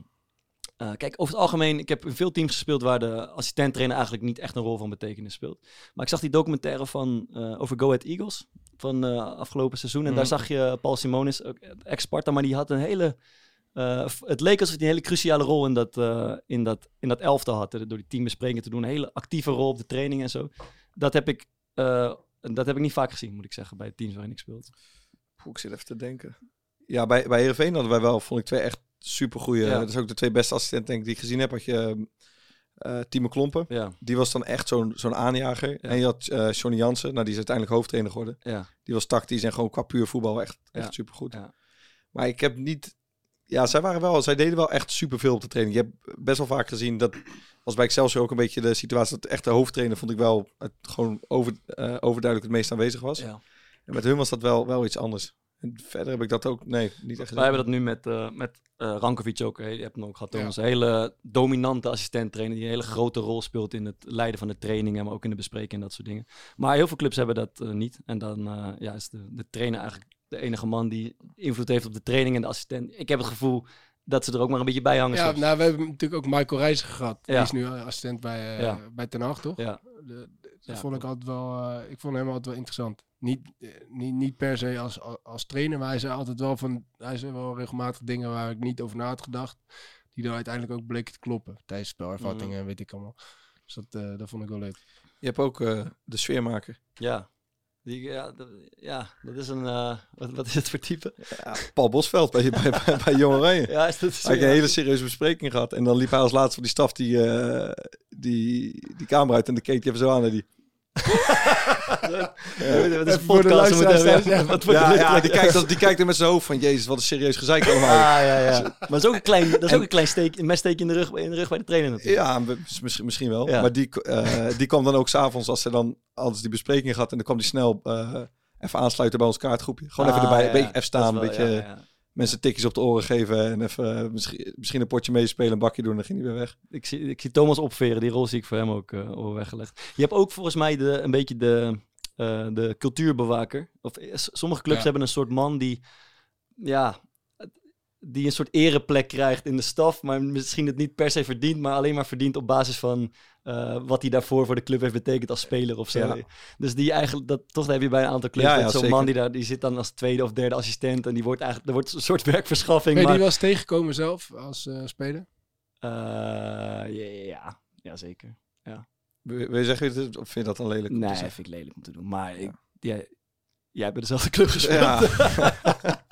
eh, kijk, over het algemeen, ik heb in veel teams gespeeld waar de assistent-trainer eigenlijk niet echt een rol van betekenis speelt. Maar ik zag die documentaire van, eh, over Go Ahead Eagles van eh, afgelopen seizoen. En daar Mhm. zag je Paul Simonis, ook ex-Sparta, maar die had een hele... eh, het leek alsof hij een hele cruciale rol in dat, eh, in dat, in dat elftal had. Door die teambesprekingen te doen. Een hele actieve rol op de training en zo. Dat heb ik, eh, dat heb ik niet vaak gezien, moet ik zeggen, bij teams waarin ik speelde. Ik zit even te denken. Ja, bij, bij Heerenveen hadden wij wel, vond ik, twee echt supergoeie. Ja. Dat is ook de twee beste assistenten denk ik, die ik gezien heb. Had je eh Timo Klompen. Ja, Die was dan echt zo'n zo'n aanjager. En je had eh Johnny Jansen. Nou, die is uiteindelijk hoofdtrainer geworden. ja. Die was tactisch en gewoon qua puur voetbal echt, echt supergoed. Ja. Maar ik heb niet... Ja, zij waren wel... Zij deden wel echt superveel op de training. Je hebt best wel vaak gezien dat... Was bij Excelsior ook een beetje de situatie dat de echte hoofdtrainer vond ik wel het gewoon over, eh, overduidelijk het meest aanwezig was. ja. En met hun was dat wel, wel iets anders. En verder heb ik dat ook... Nee, niet echt. Wij hebben dat nu met, eh met eh, Rankovic ook. hè. Je hebt hem ook gehad, Ja. Thomas. Een hele dominante assistent-trainer die een hele grote rol speelt in het leiden van de trainingen, maar ook in de bespreking en dat soort dingen. Maar heel veel clubs hebben dat eh, niet. En dan eh, ja, is de, de trainer eigenlijk de enige man die invloed heeft op de training en de assistent. Ik heb het gevoel dat ze er ook maar een beetje bij hangen. Ja, soms. nou, we hebben natuurlijk ook Michael Reiziger gehad. Die Ja. is nu assistent bij, Ja. bij Ten Hag, toch? ja. De- Ja, dat vond ik altijd wel, eh, ik vond hem altijd wel interessant. Niet, eh, niet, niet per se als, als, als trainer, maar hij zei altijd wel van, hij zei wel regelmatig dingen waar ik niet over na had gedacht, die dan uiteindelijk ook bleken te kloppen. Tijdens spelervattingen en weet ik allemaal. Dus dat, eh, dat vond ik wel leuk. Je hebt ook eh, de sfeermaker. ja. Die, ja, dat, ja, dat is een... eh, wat, wat is het voor type? Ja, Paul Bosveld bij, bij, bij, bij Jong Oranje. Ja, is dat Hij had een hele serieuze bespreking gehad. En dan liep hij als laatste van die staf die, eh, die, die camera uit en de keek je even zo aan. Die, Wat is een Even voor de even- ja. wat voor de ja, ja, die, kijkt, als- die kijkt er met zijn hoofd van... Jezus, wat een serieus gezeik allemaal. Ah, ja, ja. Maar dat is ook een klein, dat is ook een klein steek, een messteekje in de rug, in de rug bij de trainer natuurlijk. Ja, misschien, misschien wel. Ja. Maar die, eh, die kwam dan ook s'avonds als ze dan alles die bespreking had. En dan kwam die snel eh, even aansluiten bij ons kaartgroepje. Gewoon even Ah, erbij, ja, beetje ja. even staan. Een Dat beetje ja, ja. Mensen tikjes op de oren geven. En even eh, misschien, misschien een potje meespelen, een bakje doen. En dan ging hij weer weg. Ik zie, ik zie Thomas opveren, die rol zie ik voor hem ook al weggelegd. Je hebt ook volgens mij de, een beetje de, eh, de cultuurbewaker. Of, sommige clubs Ja. hebben een soort man die, ja, die een soort ereplek krijgt in de staf, maar misschien het niet per se verdient, maar alleen maar verdient op basis van eh, wat hij daarvoor voor de club heeft betekend als speler of zo. Ja. Dus die eigenlijk, dat, toch heb je bij een aantal clubs, Ja, zo'n zeker. man die, daar, die zit dan als tweede of derde assistent en die wordt eigenlijk, er wordt een soort [laughs] werkverschaffing. Ben je maar, die wel eens tegengekomen zelf als eh, speler? Eh, ja, ja, ja, ja, zeker. Wil wil je zeggen, of vind je dat dan lelijk? om te Nee, vind ik lelijk om te doen. Maar ik, jij, jij hebt bij dezelfde club gespeeld. [laughs] [laughs]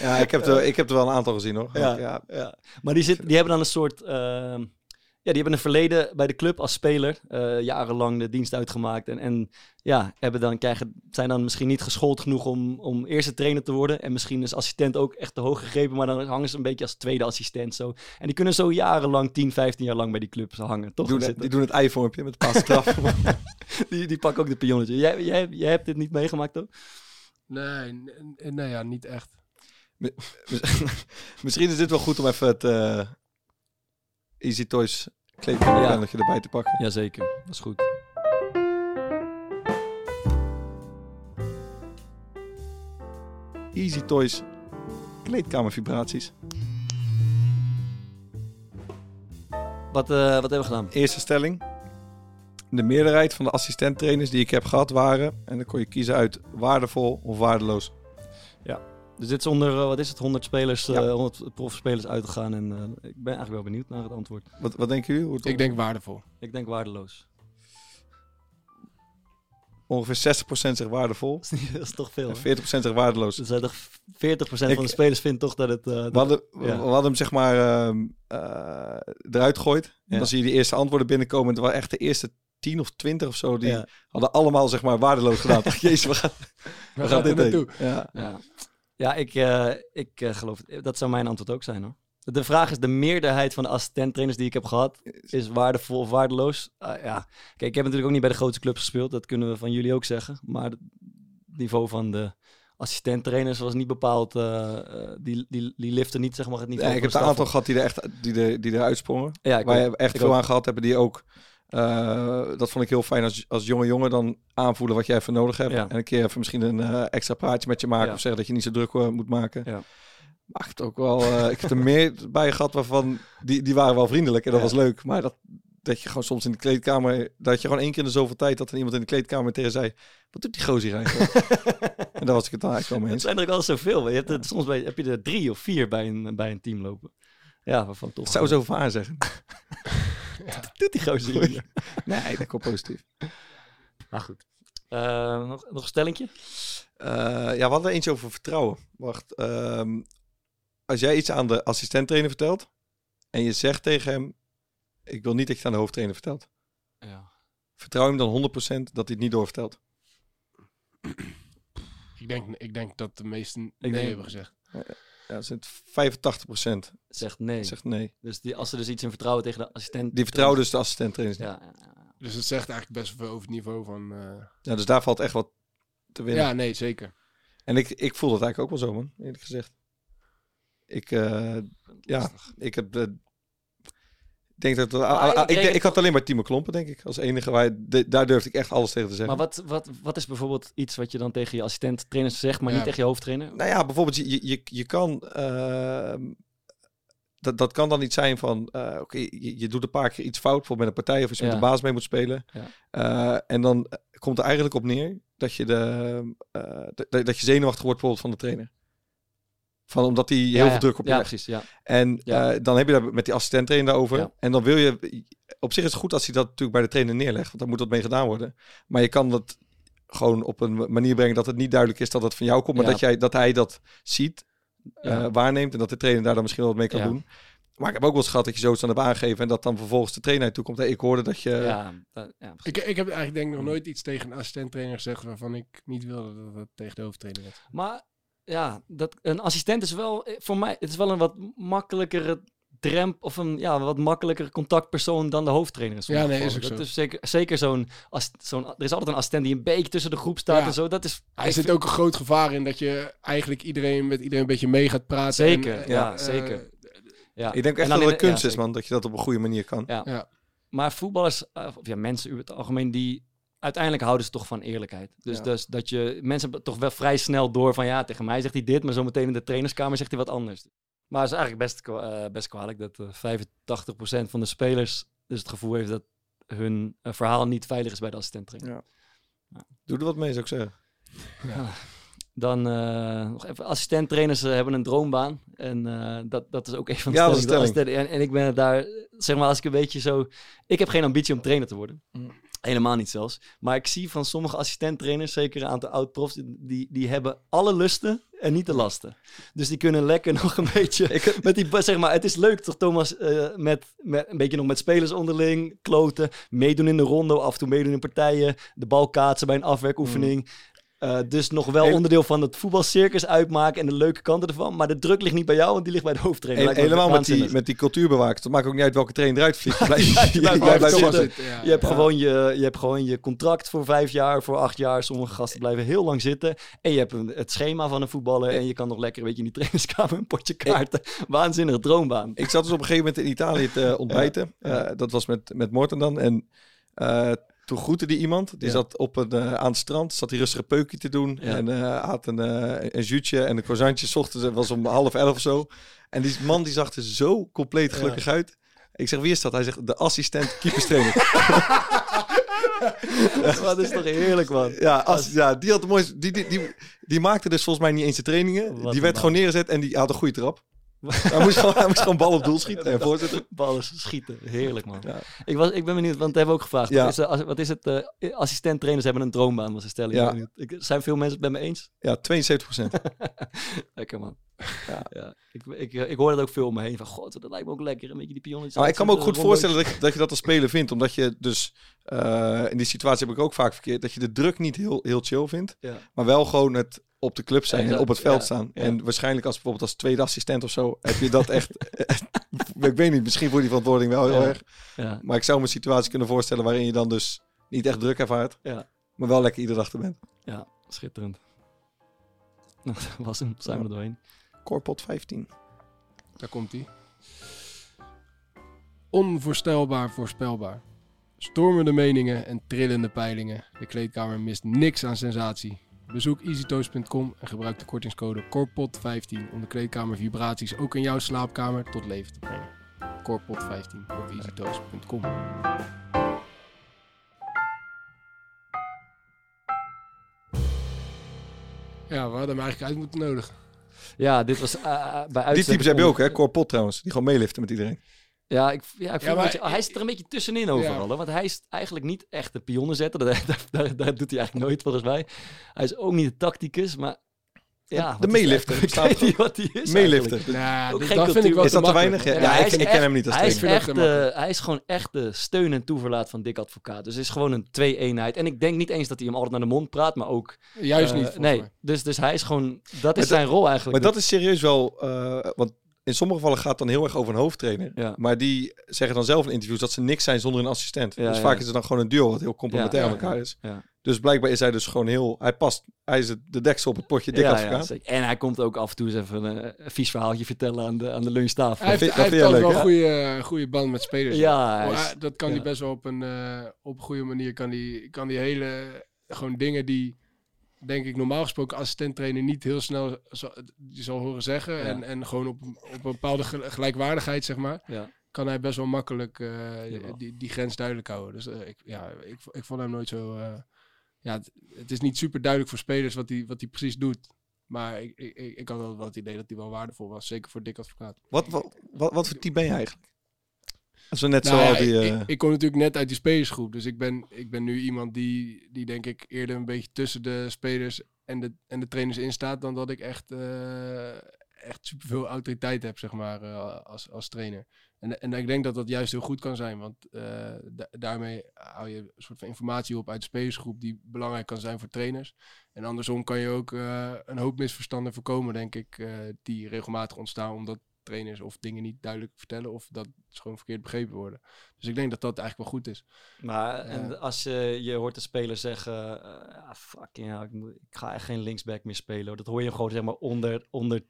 Ja, ik, heb er, ik heb er wel een aantal gezien hoor. Ja. ja. Ja. Maar die, zit, die hebben dan een soort... ehm, ja, die hebben een verleden bij de club als speler. eh, jarenlang de dienst uitgemaakt. En, en ja, hebben dan, krijgen, zijn dan misschien niet geschoold genoeg om, om eerste trainer te worden. En misschien is assistent ook echt te hoog gegrepen. Maar dan hangen ze een beetje als tweede assistent zo. En die kunnen zo jarenlang, 10, 15 jaar lang bij die club hangen. Toch? Die doen, Zitten. die doen het ei-vormpje met de [laughs] die, die pakken ook de pionnetje. Jij, jij, jij hebt dit niet meegemaakt, toch? Nee, n- n- nee ja, niet echt. [laughs] Misschien is dit wel goed om even het eh, Easy Toys kleedkamerpennetje erbij te pakken. Jazeker, dat is goed. Easy Toys kleedkamervibraties. Wat, eh, wat hebben we gedaan? Eerste stelling. De meerderheid van de assistenttrainers die ik heb gehad waren, en dan kon je kiezen uit waardevol of waardeloos. Dus dit is onder, eh, wat is het, 100 spelers, Ja. eh 100 profspelers uitgegaan. En eh, ik ben eigenlijk wel benieuwd naar het antwoord. Wat, wat denken jullie? Hoe het Ik denk waardevol. Ik denk waardeloos. Ongeveer 60% zegt waardevol. dat is toch veel. En hè? 40% zegt waardeloos. Dus toch 40% Ik- van de spelers vindt toch dat het... eh, dat- We hadden, Ja. we hadden hem zeg maar ehm, eh, eruit gegooid. En Ja. dan zie je die eerste antwoorden binnenkomen. En het waren echt de eerste 10 of 20 of zo. Die Ja. hadden allemaal zeg maar waardeloos gedaan. [laughs] Jezus, we gaan, we gaan gaat dit naartoe? Ja. Ja, ik, eh, ik eh, geloof. Dat zou mijn antwoord ook zijn hoor. De vraag is, de meerderheid van de assistenttrainers die ik heb gehad, is waardevol of waardeloos? Ah, ja, kijk, ik heb natuurlijk ook niet bij de grootste clubs gespeeld. Dat kunnen we van jullie ook zeggen. Maar het niveau van de assistenttrainers was niet bepaald... eh, die, die, die liften niet zeg maar het niveau Ja, ik heb een aantal gehad die er echt die er, die eruit sprongen. op. Ja, waar je echt veel ook. aan gehad hebben. Die ook, eh, dat vond ik heel fijn als, als jonge jongen dan aanvoelen wat jij even nodig hebt. Ja. En een keer even misschien een eh, extra praatje met je maken. Ja. Of zeggen dat je niet zo druk eh, moet maken. Ja. Maar ik heb, het ook wel, ik heb er meer [laughs] bij gehad waarvan, die, die waren wel vriendelijk en dat was leuk. Maar dat, dat je gewoon soms in de kleedkamer, dat je gewoon één keer in de zoveel tijd, dat er iemand in de kleedkamer tegen zei, wat doet die gozer eigenlijk? [laughs] en daar was ik het dan eigenlijk wel mee Het zijn er ook al zoveel. Je hebt het, soms bij, heb je er drie of vier bij een, bij een team lopen. Ja, waarvan toch... Ik zou zoveel aan zeggen. [laughs] doet die gozer hier? Nee, dat komt positief. Maar goed. Eh, nog, nog een stellingje? Eh, ja, we hadden er eentje over vertrouwen. Wacht. ehm, als jij iets aan de assistenttrainer vertelt en je zegt tegen hem, ik wil niet dat je het aan de hoofdtrainer vertelt. Ja. Vertrouw hem dan 100% dat hij het niet doorvertelt. Ik denk, ik denk dat de meesten nee denk- hebben gezegd. Ja, zijn 85% Zegt nee. zegt nee. Dus die, als ze dus iets in vertrouwen tegen de assistent... Die vertrouwen dus de niet. Ja, ja, ja. Dus het zegt eigenlijk best veel over het niveau van... eh, Ja, dus daar valt echt wat te winnen. ja, nee, zeker. En ik, ik voel dat eigenlijk ook wel zo, man. Eerlijk gezegd. Ik, eh, ja, ik heb... eh, ik denk dat... Maar ah, ah, ik ik, denk- reken- ik had alleen maar Timo Klompen, denk ik. Als enige waar... de- daar durfde ik echt alles tegen te zeggen. Maar wat, wat, wat is bijvoorbeeld iets wat je dan tegen je assistent trainers zegt, maar Ja. niet tegen je hoofdtrainer? Nou ja, bijvoorbeeld, je, je- je, je kan. ehm, dat, dat kan dan niet zijn van. eh, Oké, je, je doet een paar keer iets fout, bijvoorbeeld met een partij of als je Ja. met de baas mee moet spelen. Ja. Eh, en dan komt er eigenlijk op neer dat je, de, eh, dat, dat je zenuwachtig wordt bijvoorbeeld van de trainer. Van omdat hij heel Ja, veel druk op je Ja, precies. Ja. En Ja. eh, dan heb je daar met die assistent trainer daarover. Ja. En dan wil je. Op zich is het goed als hij dat natuurlijk bij de trainer neerlegt, want dan moet dat mee gedaan worden. Maar je kan dat gewoon op een manier brengen dat het niet duidelijk is dat het van jou komt, maar Ja. dat, jij, dat hij dat ziet, Ja. eh, waarneemt en dat de trainer daar dan misschien wel wat mee kan Ja. doen. Maar ik heb ook wel eens gehad dat je zoiets aan hebt aangegeven en dat dan vervolgens de trainer naartoe komt. Hey, ik hoorde dat je. ja, dat- ja, precies. Ik, ik heb eigenlijk denk ik nog nooit iets tegen een assistent-trainer gezegd waarvan ik niet wilde dat het tegen de hoofdtrainer werd. Maar ja, dat, een assistent is wel, eh, voor mij, het is wel een wat makkelijkere drempel, of een ja, wat makkelijkere contactpersoon dan de hoofdtrainer. in sommige Ja, nee, is ook dat zo. is zeker, zeker zo'n, zo'n, er is altijd een assistent die een beetje tussen de groep staat Ja. en zo. Dat is, Hij zit vind- ook een groot gevaar in dat je eigenlijk iedereen met iedereen een beetje mee gaat praten. Zeker, en, eh, ja, eh, zeker. ja. Ik denk En echt dat het de- ja, kunst is, man, dat je dat op een goede manier kan. Ja. Ja. Maar voetballers, of ja, mensen in het algemeen, die uiteindelijk houden ze toch van eerlijkheid. Dus, Ja. dus dat je, mensen hebben toch wel vrij snel door van ja, tegen mij zegt hij dit, maar zometeen in de trainerskamer zegt hij wat anders. Maar het is eigenlijk best, eh, best kwalijk dat eh 85% van de spelers dus het gevoel heeft dat hun eh, verhaal niet veilig is bij de assistenttrainer. Doe er wat mee, zou ik zeggen. Dan eh, nog even, assistenttrainers eh, hebben een droombaan. En eh, dat, dat is ook een van de Ja, stellingen. een stelling. En, en ik ben het daar, zeg maar, als ik een beetje zo... Ik heb geen ambitie om trainer te worden. Mm. Helemaal niet zelfs. Maar ik zie van sommige assistenttrainers, zeker een aantal oud-profs, die, die hebben alle lusten en niet de lasten. Dus die kunnen lekker [laughs] nog een beetje met die, zeg maar, het is leuk toch Thomas, eh, met, met een beetje nog met spelers onderling, kloten, meedoen in de ronde, af en toe meedoen in partijen, de bal kaatsen bij een afwerkoefening. Eh, dus nog wel onderdeel van het voetbalcircus uitmaken en de leuke kanten ervan. Maar de druk ligt niet bij jou, want die ligt bij de hoofdtrainer. He- helemaal met die, met die cultuurbewakers. Het maakt ook niet uit welke trainer eruit vliegt. [laughs] Blijf, Ja, je je blijft blijft altijd zitten. zitten. ja. Je hebt, Ja. gewoon je, je hebt gewoon je contract voor vijf jaar, voor acht jaar. Sommige gasten blijven heel lang zitten. En je hebt een, het schema van een voetballer. En je kan nog lekker een beetje in die [laughs] trainingskamer een potje kaarten. Waanzinnige droombaan. Ik zat dus op een gegeven moment in Italië te [laughs] ontbijten. Ja. Eh, dat was met, met Morten dan. En eh, toen groette die iemand. Die zat op een, eh, aan het strand. Zat hij rustig een peukje te doen. En eh, had een, eh een jutje en een croissantje. ochtends was om half elf of zo. En die man die zag er zo compleet gelukkig uit. Ik zeg, wie is dat? Hij zegt, de assistent keeperstrainer. [laughs] dat is toch heerlijk, man. Ja, als, ja die, had de mooiste, die, die, die, die maakte dus volgens mij niet eens de trainingen. Wat die werd man. gewoon neergezet en die had een goede trap. Hij, moest gewoon, hij moest gewoon bal op doel schieten en voorzetten. Ballen schieten. Heerlijk, man. Ja. Ik, was, ik ben benieuwd, want dat hebben we ook gevraagd. Ja. Wat is, wat is het? eh assistent-trainers hebben een droombaan, was een stelling. Ja. Ik zijn veel mensen het met me eens? [laughs] Ja, 72 procent. [laughs] Lekker, man. Ja. Ik, ik, ik hoor dat ook veel om me heen. Van, god, dat lijkt me ook lekker. Een beetje die pionnetjes. Nou, ik kan me ook goed voorstellen dat je, dat je dat als speler vindt. Omdat je dus, eh, in die situatie heb ik ook vaak verkeerd, dat je de druk niet heel, heel chill vindt. Maar wel gewoon het op de club zijn en op het veld ja, staan. ja. En waarschijnlijk als bijvoorbeeld als tweede assistent of zo, heb je dat echt... [laughs] ik weet niet, misschien voor die verantwoording wel heel Ja. erg. Ja. Maar ik zou me een situatie kunnen voorstellen waarin je dan dus niet echt druk ervaart. Ja. Maar wel lekker iedere dag er bent. ja, schitterend. Nou, [laughs] dat was hem. Zijn we er doorheen. Corpot 15. Daar komt hij. Onvoorstelbaar voorspelbaar. Stormende meningen en trillende peilingen. De kleedkamer mist niks aan sensatie. Bezoek easytoast.com en gebruik de kortingscode CORPOT15 om de kleedkamer vibraties ook in jouw slaapkamer tot leven te brengen. CORPOT15 op easytoast.com. Ja, we hadden hem eigenlijk uit moeten nodigen. Ja, dit was eh, eh, bij Die uitstek types heb je ook, hè? Corpot trouwens. Die gewoon meeliften met iedereen. Ja, ik, ja, ik vind Ja, maar- een beetje- hij zit er een beetje tussenin overal. Hè? Want hij is eigenlijk niet echt de pionnenzetter. Dat, [laughs] daar, daar, daar doet hij eigenlijk nooit volgens mij. Hij is ook niet de tacticus, maar... Ja, De meelifter, [laughs] Ik weet niet wat hij is Ook dit- geen dat vind ik wel Is dat te weinig? Ja, ik- ik ken hem niet als hij is, dat echt de, hij is gewoon echt de steun en toeverlaat van Dick Advocaat. Dus het is gewoon een twee-eenheid. En ik denk niet eens dat hij hem altijd naar de mond praat, maar ook... Juist eh, niet. volgens nee, mij. dus, dus hij is gewoon... Dat Maar is zijn rol eigenlijk. Maar dat is serieus wel... eh, want in sommige gevallen gaat het dan heel erg over een hoofdtrainer. Ja. Maar die zeggen dan zelf in interviews dat ze niks zijn zonder een assistent. Ja, dus ja. vaak is het dan gewoon een duo wat heel complementair aan ja, elkaar is. ja. Dus blijkbaar is hij dus gewoon heel... Hij past... Hij is de deksel op het potje dik ja, en hij komt ook af en toe eens even een, een vies verhaaltje vertellen aan de, aan de lunchtafel. Hij heeft, hij dat heeft wel een goede, goede band met spelers. Ja, hij is- hij- dat kan ja. hij best wel op een, eh, op een goede manier. Kan die, kan die hele, gewoon dingen die, denk ik, normaal gesproken assistent-trainer niet heel snel zal, zal horen zeggen. Ja. En, en gewoon op, op een bepaalde gel- gelijkwaardigheid, zeg maar, Ja. kan hij best wel makkelijk eh, die, die grens duidelijk houden. Dus eh, ik, ja, ik, ik vond hem nooit zo... eh, ja, het, het is niet super duidelijk voor spelers wat hij, wat hij precies doet. Maar ik, ik, ik, ik had wel het idee dat hij wel waardevol was. Zeker voor Dick Advocaat. Wat, wat, wat, wat voor type ben je eigenlijk? Net Nou zo ja, die... ik, eh, ik, ik kom natuurlijk net uit die spelersgroep. Dus ik ben, ik ben nu iemand die, die denk ik eerder een beetje tussen de spelers en de, en de trainers in staat. Dan dat ik echt, eh echt superveel autoriteit heb, zeg maar, eh, als, als trainer. En, en ik denk dat dat juist heel goed kan zijn. Want da- daarmee hou je een soort van informatie op uit de spelersgroep die belangrijk kan zijn voor trainers. En andersom kan je ook een hoop misverstanden voorkomen, denk ik, die regelmatig ontstaan omdat trainers of dingen niet duidelijk vertellen of dat ze gewoon verkeerd begrepen worden. Dus ik denk dat dat eigenlijk wel goed is. Maar en als je, je hoort de speler zeggen, eh ah, fucking hell, ik, moet- ik ga echt geen linksback meer spelen. Dat hoor je gewoon zeg maar onder, onder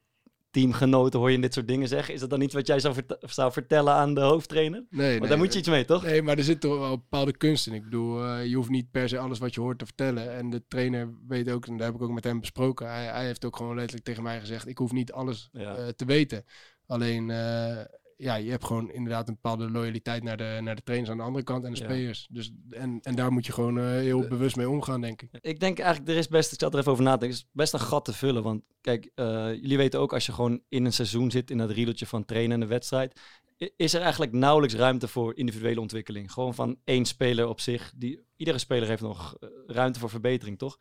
teamgenoten hoor je dit soort dingen zeggen. Is dat dan niet wat jij zou, zou vertellen aan de hoofdtrainer? Nee, Maar daar moet je iets mee, toch? Nee, maar er zit toch wel bepaalde kunst in. Ik bedoel, eh, je hoeft niet per se alles wat je hoort te vertellen. En de trainer weet ook, en daar heb ik ook met hem besproken. Hij, hij heeft ook gewoon letterlijk tegen mij gezegd: ik hoef niet alles Ja. eh, te weten. Alleen, eh, ja, je hebt gewoon inderdaad een bepaalde loyaliteit naar de, naar de trainers aan de andere kant en de Ja. spelers. Dus, en, en daar moet je gewoon eh, heel bewust mee omgaan, denk ik. Ik denk eigenlijk, er is best, ik zat er even over na te denken, er is best een gat te vullen. Want kijk, eh, jullie weten ook, als je gewoon in een seizoen zit, in dat riedeltje van trainen en de wedstrijd, is er eigenlijk nauwelijks ruimte voor individuele ontwikkeling. Gewoon van één speler op zich. Die, iedere speler heeft nog ruimte voor verbetering, toch?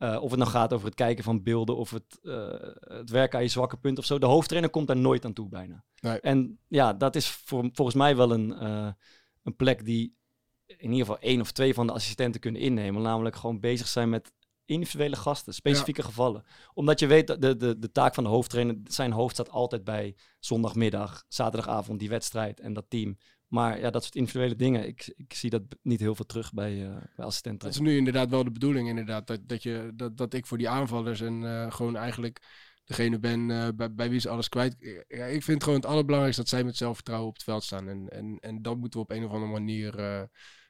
Eh, of het nou gaat over het kijken van beelden of het, eh, het werken aan je zwakke punt of zo. De hoofdtrainer komt daar nooit aan toe bijna. Nee. En ja, dat is voor, volgens mij wel een, eh, een plek die in ieder geval één of twee van de assistenten kunnen innemen. Namelijk gewoon bezig zijn met individuele gasten, specifieke gevallen. Omdat je weet dat de, de, de taak van de hoofdtrainer, zijn hoofd staat altijd bij zondagmiddag, zaterdagavond, die wedstrijd en dat team. Maar ja, dat soort individuele dingen, ik, ik zie dat niet heel veel terug bij, eh bij assistenten. Dat is nu inderdaad wel de bedoeling, inderdaad. Dat, dat, je, dat, dat ik voor die aanvallers en eh, gewoon eigenlijk degene ben eh, bij, bij wie ze alles kwijt. Ja, ik vind gewoon het allerbelangrijkste dat zij met zelfvertrouwen op het veld staan. En, en, en dat moeten we op een of andere manier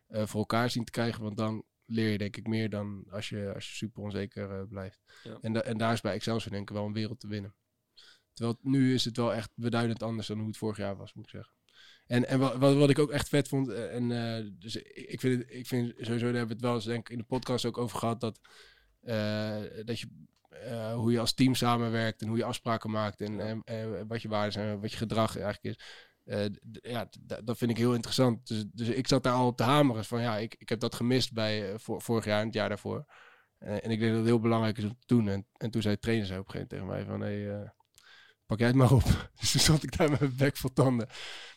voor elkaar zien te krijgen. Want dan leer je denk ik meer dan als je, als je super onzeker blijft. Ja. En, da- en daar is bij Excelsior denk ik wel een wereld te winnen. Terwijl het- nu is het wel echt beduidend anders dan hoe het vorig jaar was, moet ik zeggen. En, en wat, wat, ik ook echt vet vond, eh, en eh, dus ik vind, het, ik vind sowieso, daar hebben we het wel eens denk ik in de podcast ook over gehad, dat, eh, dat je, hoe je als team samenwerkt en hoe je afspraken maakt en, en, en wat je waarden zijn, wat je gedrag eigenlijk is. Ja, dat vind ik heel interessant. Dus, dus ik zat daar al op te hameren van ja, ik, ik heb dat gemist bij vorig jaar en het jaar daarvoor. En ik denk dat het heel belangrijk is om te doen. En, en toen zei de trainer op een gegeven moment tegen mij van hey, pak jij het maar op. [laughs] Dus toen stond ik daar met mijn bek vol tanden.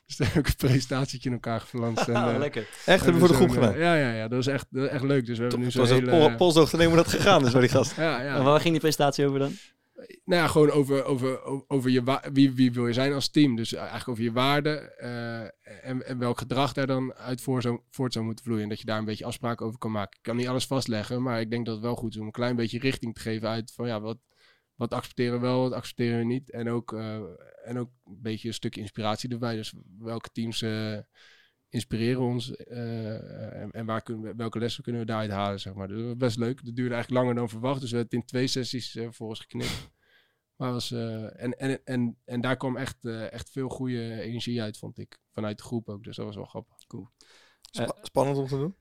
Dus toen heb ik een presentatietje in elkaar geflanst. En, Ah, [laughs] eh, lekker. Echt, hebben we voor de groep eh, gedaan. Ja, ja, ja, dat was echt, dat was echt leuk. Dus we hebben nu Het zo'n was een hele... polsdoog te nemen hoe dat gegaan is bij die gast. [laughs] ja, ja. En waar ging die presentatie over dan? Nou ja, gewoon over, over, over, je wie, wie wil je zijn als team. Dus eigenlijk over je waarden eh, en, en welk gedrag daar dan uit voor zou, voort zou moeten vloeien. En dat je daar een beetje afspraken over kan maken. Ik kan niet alles vastleggen, maar ik denk dat het wel goed is om een klein beetje richting te geven uit van ja, wat, wat accepteren we wel, wat accepteren we niet. En ook, eh, en ook een beetje een stukje inspiratie erbij. Dus welke teams eh, inspireren ons eh, en, en waar kunnen we, welke lessen kunnen we daaruit halen, zeg maar. Dus dat was best leuk. Dat duurde eigenlijk langer dan verwacht. Dus we hebben het in twee sessies eh volgens geknipt. Maar was, eh, en, en, en, en daar kwam echt, eh, echt veel goede energie uit, vond ik. Vanuit de groep ook. Dus dat was wel grappig. Spa- spannend om te doen.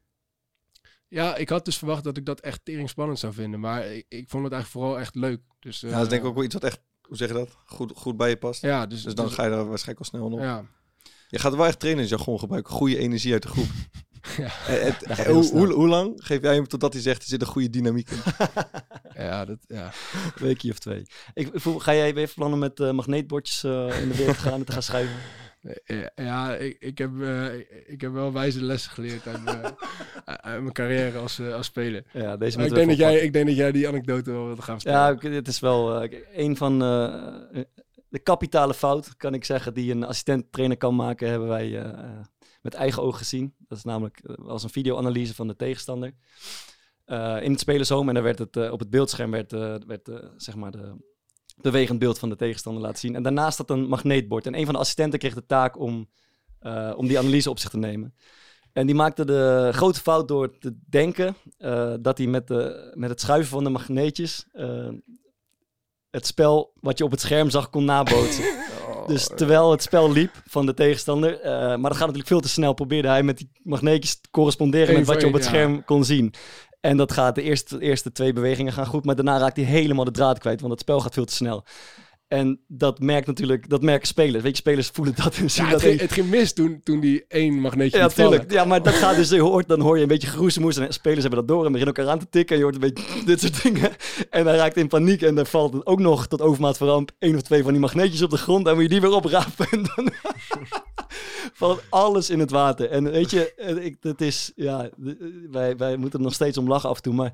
Ja, ik had dus verwacht dat ik dat echt tering spannend zou vinden. Maar ik, ik vond het eigenlijk vooral echt leuk. Dus, Ja, dat is eh, denk ik ook wel iets wat echt, hoe zeg je dat, goed, goed bij je past. Ja, dus, Dus dan ga je daar waarschijnlijk al snel op. Ja, Je gaat wel echt trainersjargon gebruiken. Goede energie uit de groep. [laughs] Ja. Eh, het- eh, hoe, hoe, hoe lang geef jij hem totdat hij zegt er zit een goede dynamiek in? [laughs] ja, dat, ja. Een [laughs] weekje of twee. Ik, voel- ga jij weer plannen met eh, magneetbordjes eh, in de wereld gaan en te gaan schrijven? Ja, ja ik, ik, heb, eh, ik, heb wel wijze lessen geleerd uit, mijn- uit mijn carrière als, eh, als speler. Ja, deze Maar ik, denk dat jij, ik denk dat jij die anekdote wel wilt gaan vertellen. Ja, het is wel eh, een van eh, de kapitale fout, kan ik zeggen, die een assistent-trainer kan maken, hebben wij eh, eh, met eigen ogen gezien. Dat is namelijk eh, als een videoanalyse van de tegenstander. Eh, in het spelershome en daar werd het eh, op het beeldscherm werd, eh, werd eh, zeg maar de bewegend beeld van de tegenstander laten zien. En daarnaast staat een magneetbord. En een van de assistenten kreeg de taak om, eh, om die analyse op zich te nemen. En die maakte de grote fout door te denken eh, dat hij met, de, met het schuiven van de magneetjes eh, het spel wat je op het scherm zag kon nabootsen. dus terwijl het spel liep van de tegenstander, maar dat gaat natuurlijk veel te snel, probeerde hij met die magneetjes te corresponderen met wat je op het scherm kon zien. En dat gaat, de eerste, eerste twee bewegingen gaan goed, maar daarna raakt hij helemaal de draad kwijt, want het spel gaat veel te snel. En dat merkt natuurlijk, dat merken spelers. Weet je, spelers voelen dat en zien Ja, dat. het, ging, het ging mis toen, toen die één magneetje Ja, liet vallen. tuurlijk. Ja, maar dat gaat dus, je hoort, dan hoor je een beetje geroezemoes en spelers hebben dat door en beginnen elkaar aan te tikken en je hoort een beetje dit soort dingen. En dan raakt in paniek en dan valt het ook nog tot overmaat van ramp één of twee van die magneetjes op de grond en moet je die weer oprapen en dan [laughs] valt alles in het water. En weet je, eh, ik, dat is, ja, de- wij, wij moeten er nog steeds om lachen af en toe, maar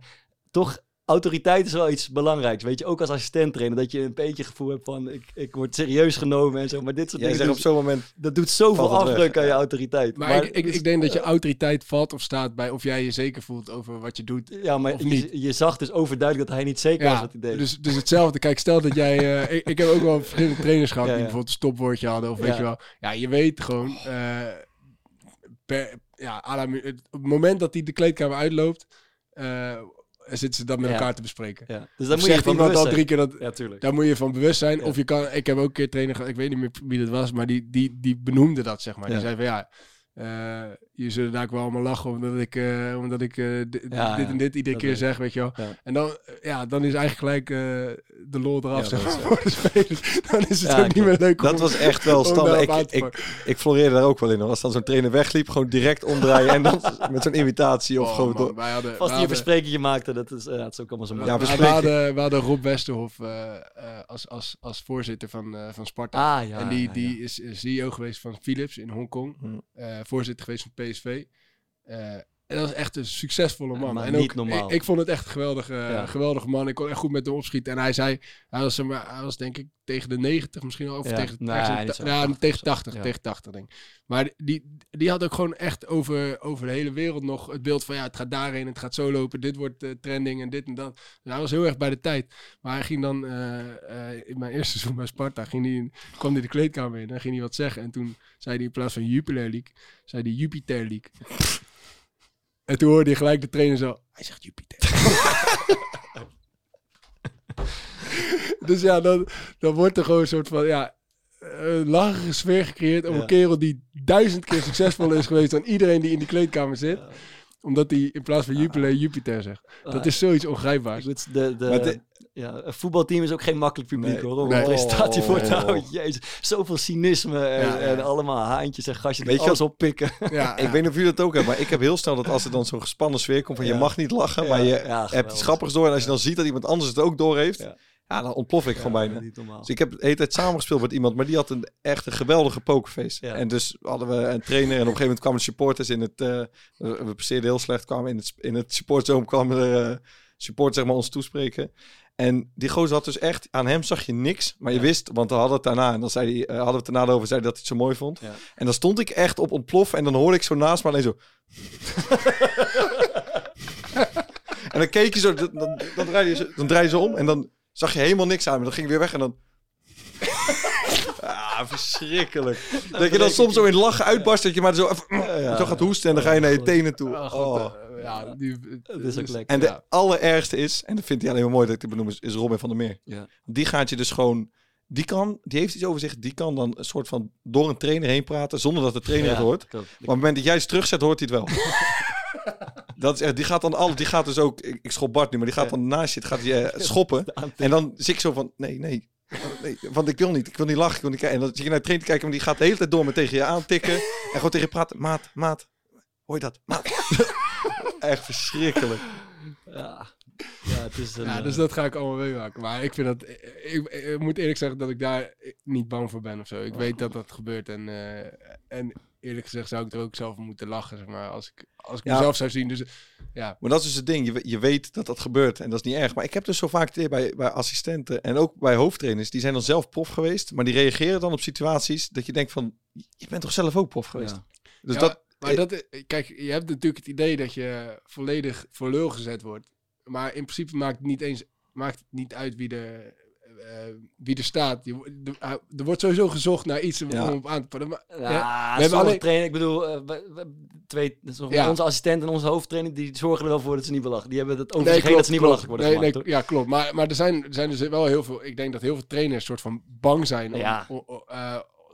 toch... Autoriteit is wel iets belangrijks, weet je. Ook als assistent trainer, dat je een beetje gevoel hebt van... Ik, ik word serieus genomen en zo. Maar dit soort Jij dingen zegt op zo'n moment, dat doet zoveel weg, afbreuk aan je autoriteit. Maar, ik, ik, dus- ik denk dat je autoriteit valt of staat bij of jij je zeker voelt over wat je doet. Ja, maar Of je, niet. je zag dus overduidelijk dat hij niet zeker was Ja, wat hij deed. dus, dus hetzelfde. Kijk, stel dat jij... [laughs] eh, ik, ik heb ook wel verschillende trainers gehad Ja, die ja. bijvoorbeeld een stopwoordje hadden. Of weet je wel. Ja, je weet gewoon... eh, per, ja, op het moment dat hij de kleedkamer uitloopt... eh, zitten ze dat met elkaar te bespreken. ja. Dus daar moet je zegt van iemand bewust al zijn. drie keer dat... Ja, tuurlijk. Daar moet je van bewust zijn. Of je kan... Ik heb ook een keer trainer gehad, ik weet niet meer wie dat was, maar die, die, die benoemde dat, zeg maar. Die zei van ja... eh je zullen daar ook wel allemaal lachen omdat ik, eh, omdat ik eh, Ja, dit ja. en dit iedere keer zeg, weet je wel. Ja. En dan, eh, ja, dan is eigenlijk gelijk eh, de lol eraf, Ja, zeg dat maar, is- voor de spelers. [laughs] Dan is het Ja, ook niet klopt. meer leuk dat om, was echt wel [laughs] standaard. Ik, ik, ik floreerde daar ook wel in. hoor. Als dan zo'n trainer wegliep, gewoon direct omdraaien en dan [laughs] met zo'n imitatie of Oh, gewoon... man, door- wij hadden, Vast die een hadden- versprekingje maakte, dat is, eh, ja, het is ook allemaal zo Ja, we, hadden, we hadden Rob Westerhof eh, eh, als, als, als voorzitter van, eh, van Sparta. Ah, ja. en die, ja, die ja. is is CEO geweest van Philips in Hongkong. Eh, voorzitter geweest van PSV. En dat is echt een succesvolle man. maar en niet ook, normaal. Ik, ik vond het echt een geweldige, Ja. geweldige man. Ik kon echt goed met hem opschieten. En hij zei, hij was, hij was denk ik tegen de 90 misschien wel. Of Ja. tegen, Nee, ergens in niet ta- zo. ja, 80 tegen of zo. 80. Ja. Tegen 80 denk ik. Maar die, die had ook gewoon echt over, over de hele wereld nog het beeld van... Ja, het gaat daarheen, het gaat zo lopen. Dit wordt eh, trending en dit en dat. Dus hij was heel erg bij de tijd. Maar hij ging dan eh, eh, in mijn eerste [laughs] seizoen bij Sparta... Ging hij in- kwam hij de kleedkamer in en ging hij wat zeggen. En toen zei hij in plaats van Jupiler League... zei hij Jupiter League. En toen hoorde je gelijk de trainer zo... Hij zegt Jupiter. [laughs] dus ja, dan, dan wordt er gewoon een soort van... Ja, een lachige sfeer gecreëerd om Ja. een kerel die duizend keer succesvoller is geweest dan iedereen die in die kleedkamer zit. Omdat hij in plaats van Jupiler Jupiter zegt. Dat is zoiets ongrijpbaars. De, de- ja, een voetbalteam is ook geen makkelijk publiek Nee. hoor. Om Nee. een presentatie voor te Oh. houden. Jezus, zoveel cynisme en, Ja, ja. en allemaal haantjes en gastjes die Weet je alles oppikken. [laughs] Ja, Ik weet niet of jullie dat ook hebben, maar ik heb heel snel dat als er dan zo'n gespannen sfeer komt van je mag niet lachen, maar je Ja, hebt iets grappigs door. En als je dan ziet dat iemand anders het ook door heeft, Ja. ja. dan ontplof ik gewoon bijna. Niet normaal. Dus ik heb de hele tijd samengespeeld met iemand, maar die had een echt een geweldige pokerface. Ja. En dus hadden we een trainer en op een gegeven moment kwamen de supporters in het... eh, we presteerden heel slecht, kwamen in het, in het supportzone kwamen er eh, supporters zeg maar ons toespreken. En die gozer had dus echt, aan hem zag je niks, maar je Ja. wist, want we hadden het daarna, en dan zei hij, eh, hadden we het daarna over, zei hij dat hij het zo mooi vond. Ja. En dan stond ik echt op ontplof en dan hoorde ik zo naast me alleen zo... [laughs] en dan keek je zo, dan, dan, dan, draai je, zo- dan draai je zo om en dan zag je helemaal niks aan me. Dan ging ik weer weg en dan... [laughs] Ah, verschrikkelijk. Dat je dan soms zo in lachen uitbarst, dat je maar zo, even, zo gaat hoesten en dan ga je naar je tenen toe. Oh, God, Oh. eh, ja, die, Dat is ook dus- lekker. En de allerergste is, en dat vindt hij alleen maar mooi dat ik het benoem, is, is Robin van der Meer. Ja. Die gaat je dus gewoon, die kan, die heeft iets over zich, die kan dan een soort van door een trainer heen praten, zonder dat de trainer het hoort. Maar op het moment dat jij het terugzet, hoort hij het wel. [laughs] dat is echt, die gaat dan al, die gaat dus ook, ik, ik schop Bart nu, maar die gaat Ja. dan naast je, het gaat je eh, [laughs] schoppen. [laughs] En dan zit ik zo van, nee, nee. nee want ik wil niet, ik wil niet lachen, ik wil niet kijken. En dan zit je naar de trainer te kijken, maar die gaat de hele tijd door met tegen je aantikken. en gewoon tegen je praten, maat, maat. Hoor je dat? Maat. Echt verschrikkelijk. Ja. ja, het is een... Ja, eh, dus dat ga ik allemaal meemaken. Maar ik vind dat... Ik, ik, ik moet eerlijk zeggen dat ik daar niet bang voor ben of zo. Ik weet dat dat gebeurt. En, eh, en eerlijk gezegd zou ik er ook zelf moeten lachen, zeg maar. Als ik, als ik Ja. mezelf zou zien. Dus ja, Maar dat is dus het ding. Je, je weet dat dat gebeurt en dat is niet erg. Maar ik heb dus zo vaak bij, bij assistenten en ook bij hoofdtrainers. Die zijn dan zelf prof geweest, maar die reageren dan op situaties dat je denkt van, je bent toch zelf ook prof geweest? ja. Dus Ja, dat, Maar dat, eh, kijk, je hebt natuurlijk het idee dat je volledig voor lul gezet wordt. Maar in principe maakt het niet eens maakt het niet uit wie er, eh, wie er staat. Je, de- ah, er wordt sowieso gezocht naar iets om, Ja. om op aan te pakken. Maar- Ja, we we hebben alleen- trainen. Ik bedoel, eh, we- we- twee, Ja. onze assistent en onze hoofdtrainer, die zorgen er wel voor dat ze niet belachen. Die hebben het over Nee, zich heen dat ze niet belachelijk worden nee, gemaakt. nee. Ja, klopt. Maar, maar er, zijn, er zijn dus wel heel veel... Ik denk dat heel veel trainers soort van bang zijn om, Ja.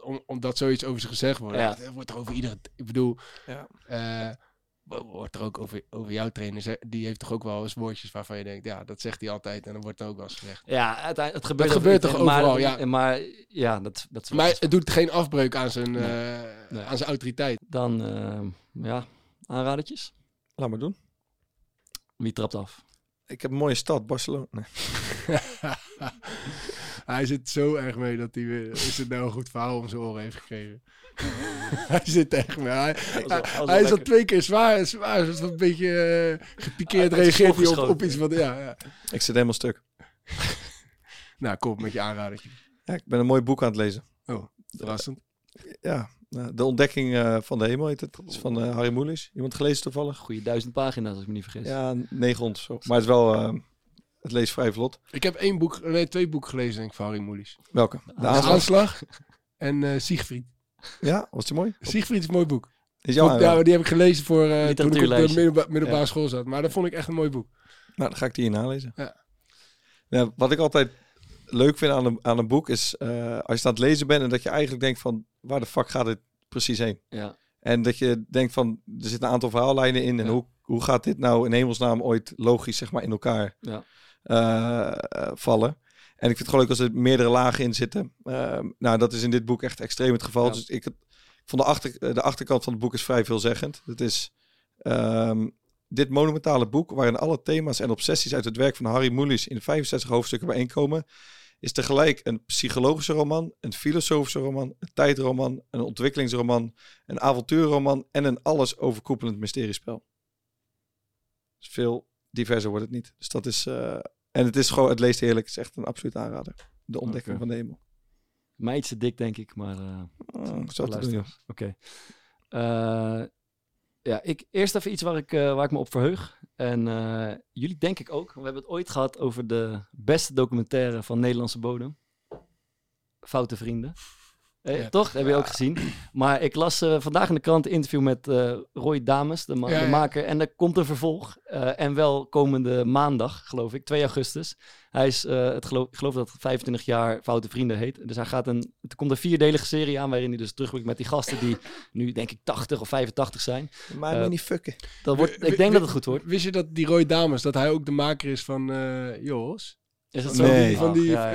Om, om, om- omdat zoiets over ze gezegd wordt. Ja. Het wordt er over iedere... Ik bedoel... Ja. eh, wo- wordt er ook over, over jouw trainer... Die heeft toch ook wel eens woordjes waarvan je denkt... Ja, dat zegt hij altijd en dan wordt er ook wel eens gezegd. Ja, uiteindelijk, het gebeurt, Dat gebeurt toch maar, overal, ja. Maar ja, dat, dat Maar het doet geen afbreuk aan zijn, Nee. eh, Nee. aan zijn autoriteit. Dan, eh, ja, aanradertjes. laat maar doen. Wie trapt af? Ik heb een mooie stad, Barcelona. Nee. [laughs] [laughs] hij zit zo erg mee dat hij weer... Is het nou een goed verhaal om zijn oren heeft gekregen? [laughs] hij zit echt mee. Hij, is wel hij is al twee keer zwaar, zwaar dus een beetje eh, gepikeerd. Reageert hij op, op iets van... Ja, ja. Ik zit helemaal stuk. [laughs] Nou, kom met je aanradertje. Ja, ik ben een mooi boek aan het lezen. Oh, verrassend. Ja, nou, De Ontdekking eh, van de Hemel heet het. Is van eh, Harry Mulisch. Iemand gelezen toevallig? Goeie duizend pagina's, als ik me niet vergis. Ja, 900 of zo. Maar het is wel, eh, het leest vrij vlot. Ik heb één boek, nee, twee boeken gelezen denk ik van Harry Moelis. Welke? De De aanslag? Aanslag en eh Siegfried. Ja, was die mooi? Siegfried is een mooi boek. Is jouw ja, aanrader? die heb ik gelezen voor eh toen ik op de middelba- middelbare Ja. school zat. Maar dat vond ik echt een mooi boek. Nou, dan ga ik die hier nalezen. Ja. Ja, wat ik altijd leuk vind aan een, aan een boek is eh, als je aan het lezen bent en dat je eigenlijk denkt van waar de fuck gaat dit precies heen? Ja. En dat je denkt van er zitten een aantal verhaallijnen in en Ja. hoe, hoe gaat dit nou in hemelsnaam ooit logisch zeg maar in elkaar Ja. Eh, eh, vallen? En ik vind het gewoon leuk als er meerdere lagen in zitten. Ehm, nou, dat is in dit boek echt extreem het geval. Ja. Dus ik, vond de, achter, de achterkant van het boek is vrij veelzeggend. Het is ehm, dit monumentale boek, waarin alle thema's en obsessies uit het werk van Harry Mulisch in 65 hoofdstukken bijeenkomen, is tegelijk een psychologische roman, een filosofische roman, een tijdroman, een ontwikkelingsroman, een avontuurroman en een alles overkoepelend mysteriespel. Dus veel diverser wordt het niet. Dus dat is. eh, en het is gewoon, het leest heerlijk. Het is echt een absoluut aanrader. De ontdekking van de hemel. Mij iets te dik, denk ik, maar... eh, Oh, ik het doen. Oké. Eh, ja, ik, eerst even iets waar ik, eh, waar ik me op verheug. En jullie denk ik ook. We hebben het ooit gehad over de beste documentaire van Nederlandse bodem. Foute Vrienden. Eh, Ja. Toch? Heb je ook gezien. Maar ik las eh, vandaag in de krant een interview met eh, Roy Dames, de, ma- Ja, de ja. maker. En er komt een vervolg. eh, en wel komende maandag, geloof ik, 2 augustus. Hij is, het geloof, ik geloof dat het 25 jaar Foute Vrienden heet. Dus hij gaat een, er komt een vierdelige serie aan waarin hij dus terugblikt met die gasten die [laughs] nu denk ik 80 of 85 zijn. Maar me niet fucken. Dat wordt, ik denk dat het goed wordt. Wist je dat die Roy Dames, dat hij ook de maker is van Jos? Is Van zo? Nee. die, van die Ja,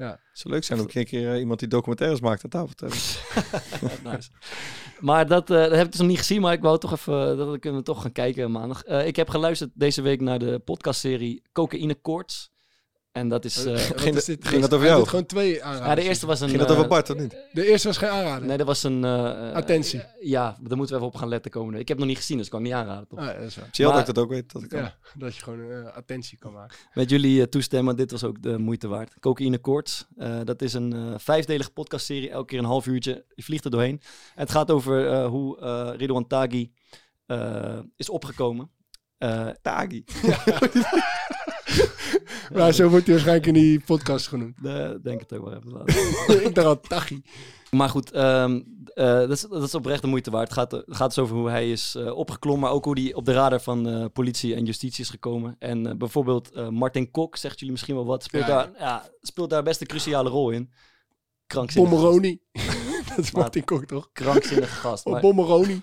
ja, eh, documentaire. Zou leuk zijn om een keer eh, iemand die documentaires maakt aan tafel te hebben. [laughs] nice. Maar dat, eh, dat heb ik dus nog niet gezien, maar ik wou toch even, dat kunnen we toch gaan kijken maandag. Eh, ik heb geluisterd deze week naar de podcastserie Cocaïne Koorts. En dat is... eh, Wat ging is dat- dit? ging dat over jou? gewoon twee aanraders. ja, de eerste was een... Ging dat over eh, Bart of niet? De eerste was geen aanrader. Nee, dat was een... eh, eh, Attentie. ja, daar moeten we even op gaan letten komende. Ik heb het nog niet gezien, dus ik kan het niet aanraden. Toch? Ah, ja, dat is waar. Zie je al Maar- dat ik dat ook weet? Dat ik kan. Ja, dat je gewoon eh, attentie kan maken. Met jullie toestemmen, dit was ook de moeite waard. Cocaïne Koorts, eh, dat is een eh, vijfdelige podcastserie, elke keer een half uurtje. Je vliegt er doorheen. Het gaat over eh, hoe eh Ridwan Taghi eh, is opgekomen. Eh, Tagi. [laughs] [laughs] [laughs] Maar zo wordt hij waarschijnlijk in die podcast genoemd. de, denk het ook wel even [laughs] ik dacht al Tachi. Maar goed, ehm, eh, dat, is, dat is oprecht de moeite waard. Het gaat, het gaat dus over hoe hij is eh, opgeklommen, maar ook hoe hij op de radar van eh, politie en justitie is gekomen. En bijvoorbeeld Martin Kok, zegt jullie misschien wel wat, speelt, Ja, ja. Daar, ja, speelt daar best een cruciale rol in. Krankzinnige gast. Bommeroni. [laughs] dat is Martin Kok toch? Krankzinnige gast. Of Maar Bommeroni.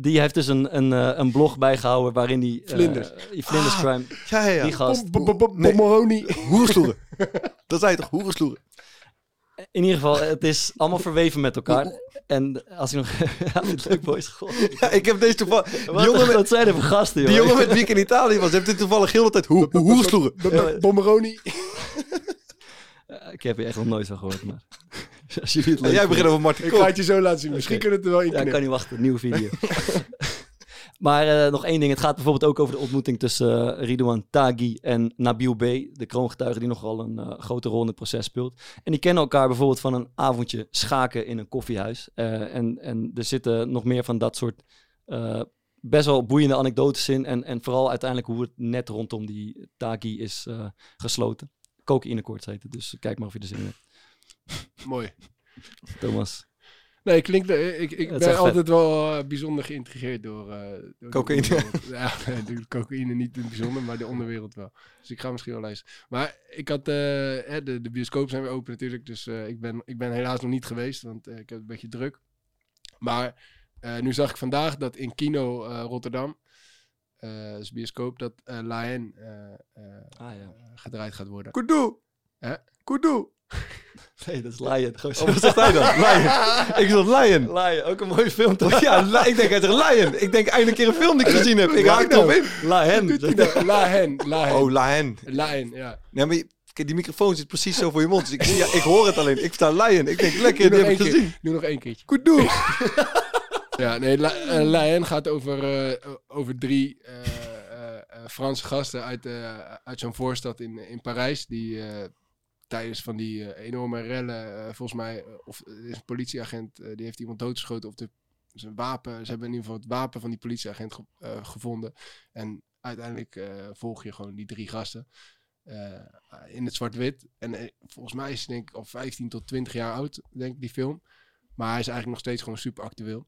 Die heeft dus een, een, eh, een blog bijgehouden waarin hij... eh, Vlinders. die Vlinders Ah. Crime, Ja, ja, ja. die gast. Nee. Hoersloeren. [laughs] dat zei je toch? Hoersloeren. In ieder geval, het is allemaal verweven met elkaar. En als ik nog... [laughs] ja, dit leuk, boys. God. Ja, ik heb deze toevallig... Die Wat, jongen met, wat zijn er voor gasten, joh? die jongen met wie ik in Italië was, heeft dit toevallig heel de tijd hoe, hoe, hoersloeren. B- b- Bommeroni. [laughs] Eh, Ik heb hier echt nog nooit van gehoord, maar... [laughs] Als jullie het En leuk jij begint over Martin Ik ga het je zo laten zien. Misschien kunnen we het er wel in Ja, ik kan niet wachten, een nieuwe video. [laughs] [laughs] maar eh, nog één ding. Het gaat bijvoorbeeld ook over de ontmoeting tussen eh, Ridouan Taghi en Nabil B. De kroongetuige die nogal een eh, grote rol in het proces speelt. En die kennen elkaar bijvoorbeeld van een avondje schaken in een koffiehuis. Eh, en, en er zitten nog meer van dat soort eh, best wel boeiende anekdotes in. En, en vooral uiteindelijk hoe het net rondom die Taghi is eh, gesloten. Cocaïnekoorts heet het, dus kijk maar of je er zin in hebt. Mooi. Thomas. Nee, klinkt, eh, ik, ik ben vet. altijd wel eh, bijzonder geïntrigeerd door, eh door Cocaïne. [laughs] Ja, de cocaïne niet in het bijzonder, maar de onderwereld wel. Dus ik ga misschien wel luisteren. Maar ik had, eh, hè, de, de bioscoop zijn weer open natuurlijk, dus eh, ik, ben, ik ben helaas nog niet geweest, want eh, ik heb het een beetje druk. Maar eh, nu zag ik vandaag dat in Kino eh, Rotterdam, eh dus bioscoop, dat eh La Haine, eh, eh, Ah ja. gedraaid gaat worden. Kudu. Hè? Kudu. [laughs] Nee, dat is Lion. Gewoon Oh, wat zegt hij dan? [laughs] Lion. Ik zat Lion. Lion, ook een mooie film toch? [laughs] Ja, ik denk hij zegt Lion. Ik denk eindelijk een keer een film die ik gezien heb. Ik haak erop in. Lion. Nou, La Haine, La Haine. Oh, Lion. La Haine, ja. Nee, maar die microfoon zit precies zo voor je mond. Dus ik, ja, ik hoor het alleen. Ik sta Lion. Ik denk, lekker, die heb ik gezien. Doe nog één keertje. Kudu. Ja, nee, La, eh, La Haine gaat over, eh, over drie eh, Franse gasten uit, uit zo'n voorstad in, in Parijs. Die tijdens van die eh, enorme rellen, eh, volgens mij, eh, of is een politieagent, die heeft iemand doodgeschoten. Of de, zijn wapen, ze hebben in ieder geval het wapen van die politieagent ge- gevonden. En uiteindelijk volg je gewoon die drie gasten. in het zwart-wit. En volgens mij is hij denk ik al 15 tot 20 jaar oud, denk ik, die film. Maar hij is eigenlijk nog steeds gewoon super actueel.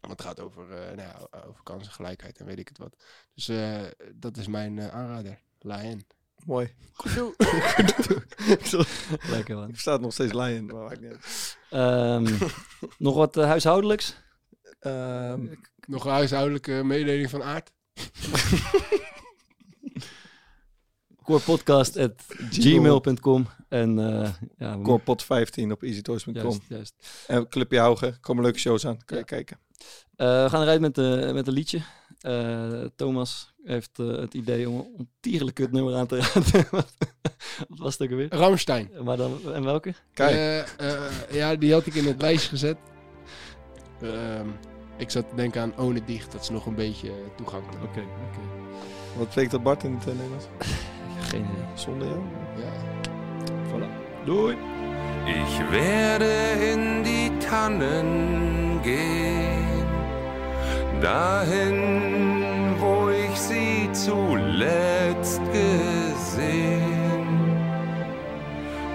Want het gaat over, nou ja, over kansengelijkheid en weet ik het wat. Dus dat is mijn aanrader. La. Mooi. [laughs] Lekker man. Ik versta het nog steeds Lion. Maar maakt niet uit. Ehm, [laughs] nog wat eh, huishoudelijks? Ehm, Nog een huishoudelijke mededeling van aard. [laughs] Corepodcast.gmail.com En eh ja, we- Corepot15 op easytoys.com. En Clubje Haugen. Komen leuke shows aan. Kan je Ja. kijken. Eh, we gaan eruit met, de, met een liedje. Eh, Thomas heeft eh, het idee om een ontiegelijk kut nummer aan te raden. [laughs] wat was het ook alweer? Ramstein. Maar dan, en welke? Kijk. Eh, eh, ja, die had ik in het [laughs] lijstje gezet. Ehm, ik zat te denken aan One Dicht. Dat is nog een beetje toegankelijk. Oké, oké. Wat betekent dat Bart in het Nederlands? [laughs] Geen idee. Zonder jou? Ja. Voilà. Doei. Ich werde in die Tannen gehen, dahin, wo ich sie zuletzt gesehen.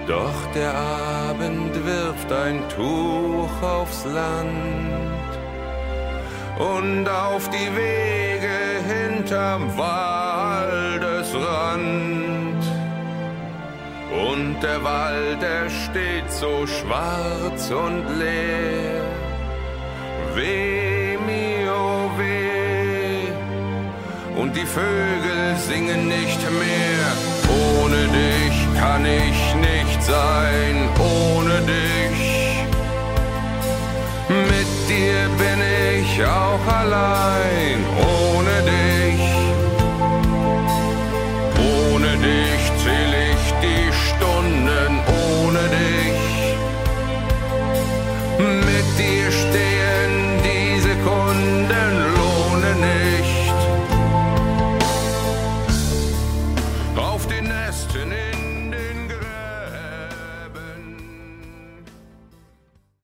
Doch der Abend wirft ein Tuch aufs Land und auf die Wege hinterm Waldesrand. Und der Wald, er steht so schwarz und leer. Weh, die Vögel singen nicht mehr. Ohne dich kann ich nicht sein. Ohne dich. Mit dir bin ich auch allein.